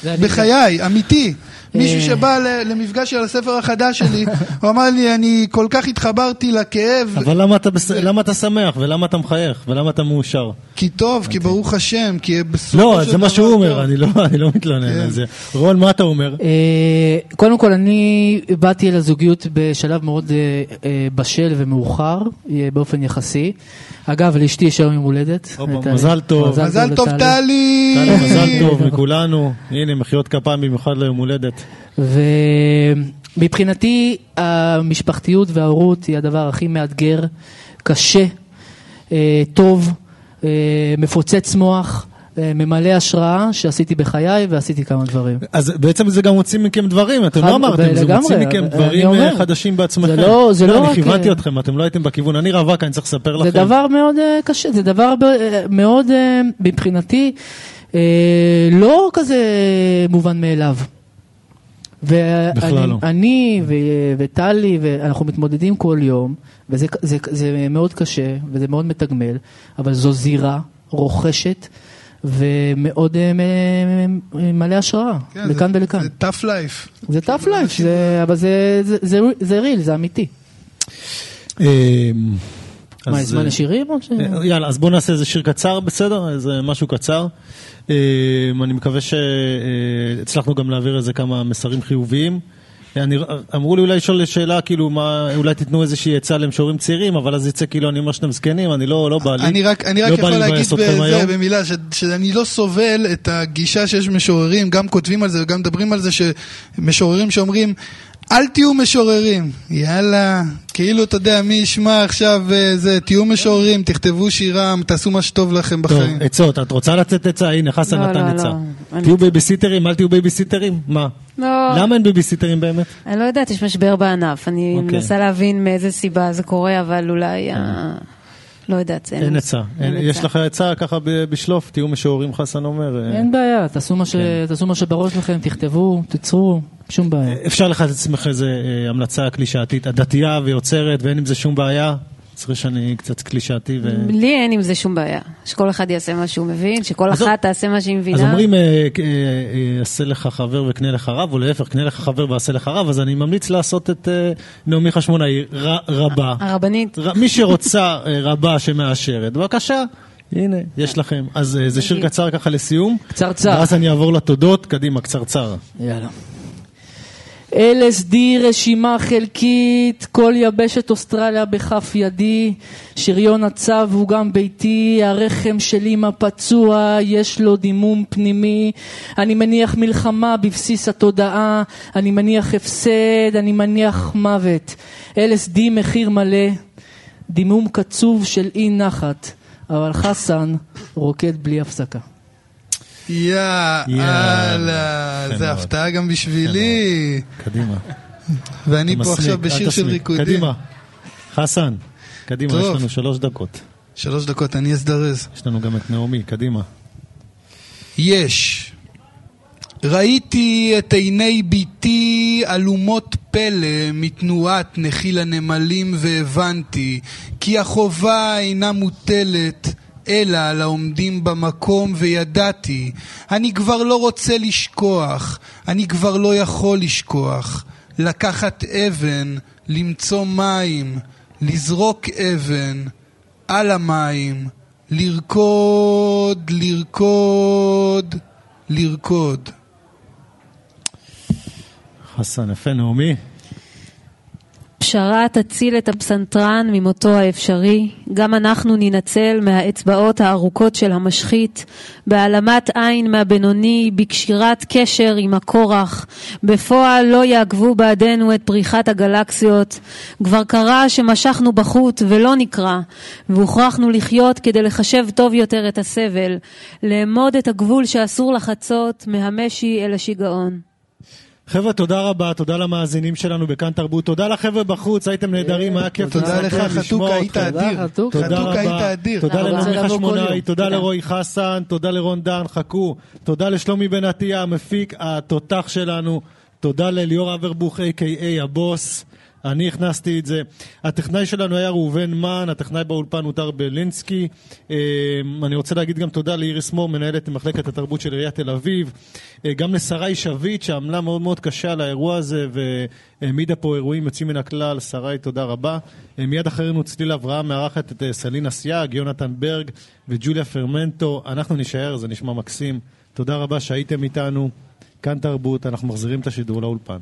בחיי, אמיתי. מישהו אה. שבא ל- למפגש של הספר החדש שלי, הוא אמר לי, אני כל כך התחברתי לכאב, אבל למה אתה, בס... למה אתה שמח, ולמה אתה מחייך, ולמה אתה מאושר? כי טוב, כי ברוך השם, כי בסופו לא, של זה מה דבר שהוא. אומר, אני לא, אני לא מתלונן כן. על זה. רון, מה אתה אומר? אה, קודם כל, אני באתי אל הזוגיות בשלב מאוד אה, בשל ומאוחר, באופן יחסי. אגב, לאשתי יש היום יום הולדת. מזל טוב. מזל טוב! טלי, מזל טוב מכולנו. הנה, מחיאות כפיים במיוחד ליום הולדת. ומבחינתי המשפחתיות וההורות היא הדבר הכי מאתגר, קשה, אה, טוב, אה, מפוצץ מוח, אה, ממלא השראה שעשיתי בחיי ועשיתי כמה דברים. אז בעצם זה גם מוציא מכם דברים, אתם לא אמרתם, זה מוציא מכם אני דברים אומר. חדשים בעצמכם. זה לא- זה לא אני רק, כיוונתי אה, אתכם, אתם לא הייתם בכיוון. אני רווק, אני צריך לספר לכם. זה דבר מאוד קשה, זה דבר מאוד מבחינתי לא כזה מובן מאליו. בכלל לא. ואני ו- וטלי, ואנחנו מתמודדים כל יום, וזה זה, זה מאוד קשה וזה מאוד מתגמל, אבל זו זירה רוכשת ומאוד אה, מלא השראה, כן, לכאן זה- ולכאן. זה tough life. זה tough life, זה- אבל זה- זה- זה- זה real, זה אמיתי. מה, אז, זמן אה, לשירים? או ש- אה, יאללה, אז בואו נעשה איזה שיר קצר, בסדר? איזה משהו קצר. אה, אני מקווה שהצלחנו גם להעביר איזה כמה מסרים חיוביים. אני, אמרו לי אולי לשאול שאלה, כאילו, מה, אולי תיתנו איזושהי עצה למשוררים צעירים, אבל אז יצא כאילו אני אומר שאתם זקנים, אני לא, לא בא לי. אני רק, אני רק לא יכול להגיד בזה, היום. במילה, ש, שאני לא סובל את הגישה שיש משוררים, גם כותבים על זה וגם מדברים על זה, שמשוררים שאומרים, אל תהיו משוררים, יאללה, כאילו אתה יודע, מי ישמע עכשיו אה, זה, תהיו משוררים, תכתבו שירים, תעשו מה שטוב לכם טוב, בחיים. עצות, את רוצה לתת עצה? הנה, חסן לא, נתן לא, עצה. לא. תהיו בייביסיטרים, אל תהיו בייביסיטרים? מה? לא, למה אין בייביסיטרים באמת? אני לא יודעת, יש משבר בענף. אני אוקיי. מנסה להבין מאיזה סיבה זה קורה, אבל אולי... ה- לא יודעת. אין עצה. יש לך עצה ככה בשלוף, תהיו משוררים, חסן אומר. אה, אין בעיה, תעשו מה, ש... כן. תעשו מה שבראש לכם, תכתבו, תיצרו, שום בעיה. אפשר לך לעצמך איזה אה, המלצה קלישאתית, את דתייה ויוצרת ואין עם זה שום בעיה? צריך שאני קצת קלישאתי ו... לי אין עם זה שום בעיה. שכל אחד יעשה מה שהוא מבין, שכל אז- אחת תעשה מה שהיא מבינה. אז אומרים, אה, אה, אה, עשה לך חבר וקנה לך רב, או להפך, קנה לך חבר ועשה לך רב, אז אני ממליץ לעשות את אה, נעמי חשמונאי, רבה. הרבנית. ר- מי שרוצה אה, רבה שמאשרת, בבקשה, הנה, יש לכם. אז אה, זה שיר קצר ככה לסיום. קצרצר. ואז אני אעבור לתודות, קדימה, קצרצר. יאללה. LSD רשימה חלקית, כל יבשת אוסטרליה בכף ידי, שריון הצו הוא גם ביתי, הרחם של אמא פצוע, יש לו דימום פנימי, אני מניח מלחמה בבסיס התודעה, אני מניח הפסד, אני מניח מוות. LSD מחיר מלא, דימום קצוב של אי נחת, אבל חסן רוקד בלי הפסקה. יאללה. זה. הפתעה גם בשבילי. קדימה. ואני פה עכשיו בשיר של. ריקודים. קדימה. חסן, קדימה, יש. לנו שלוש דקות. שלוש דקות, אני אזדרז. יש לנו גם את נעמי, קדימה. יש. ראיתי את עיני ביתי אלומות פלא מתנועת נחיל הנמלים והבנתי כי החובה אינה מוטלת אלא על העומדים במקום וידעתי אני כבר לא רוצה לשכוח, אני כבר לא יכול לשכוח לקחת אבן, למצוא מים, לזרוק אבן על המים, לרקוד, לרקוד, לרקוד. חסן, יפה, נעמי. פשרה תציל את הפסנתרן ממותו האפשרי, גם אנחנו ננצל מהאצבעות הארוכות של המשחית, בהעלמת עין מהבינוני, בקשירת קשר עם הכורח, בפועל לא יעקבו בעדנו את פריחת הגלקסיות, כבר קרה שמשכנו בחוט ולא נקרא, והוכרחנו לחיות כדי לחשב טוב יותר את הסבל, לאמוד את הגבול שאסור לחצות מהמשי אל השיגעון. חבר'ה, תודה רבה, תודה למאזינים שלנו בכאן תרבות, תודה לחבר'ה בחוץ, הייתם נהדרים, היה כיף תודה לך, לשמוע חתוכה, היית אתכם. תודה, אדיר. תודה רבה, אדיר. תודה לנעמי חשמונאי, תודה. לרועי חסן, תודה לרון דן, חכו, תודה לשלומי בן עטיה, המפיק, התותח שלנו, תודה לליאור אברבוך, a.k.a הבוס, אני הכנסתי את זה. הטכנאי שלנו היה ראובן מן, הטכנאי באולפן הוא דר בלינסקי. אה, אני רוצה להגיד גם תודה לאיריס מור, מנהלת מחלקת התרבות של עיריית תל אביב. אה, גם לשרי שביט, שעמלה מאוד מאוד קשה על האירוע הזה והעמידה פה אירועים יוצאים מן הכלל. שרי, תודה רבה. אה, מיד אחרינו צליל אברהם מארחת את אה, סלינה סייג, יונתן ברג וג'וליה פרמנטו. אנחנו נישאר, זה נשמע מקסים. תודה רבה שהייתם איתנו. כאן תרבות, אנחנו מחזירים את השידור לאולפן.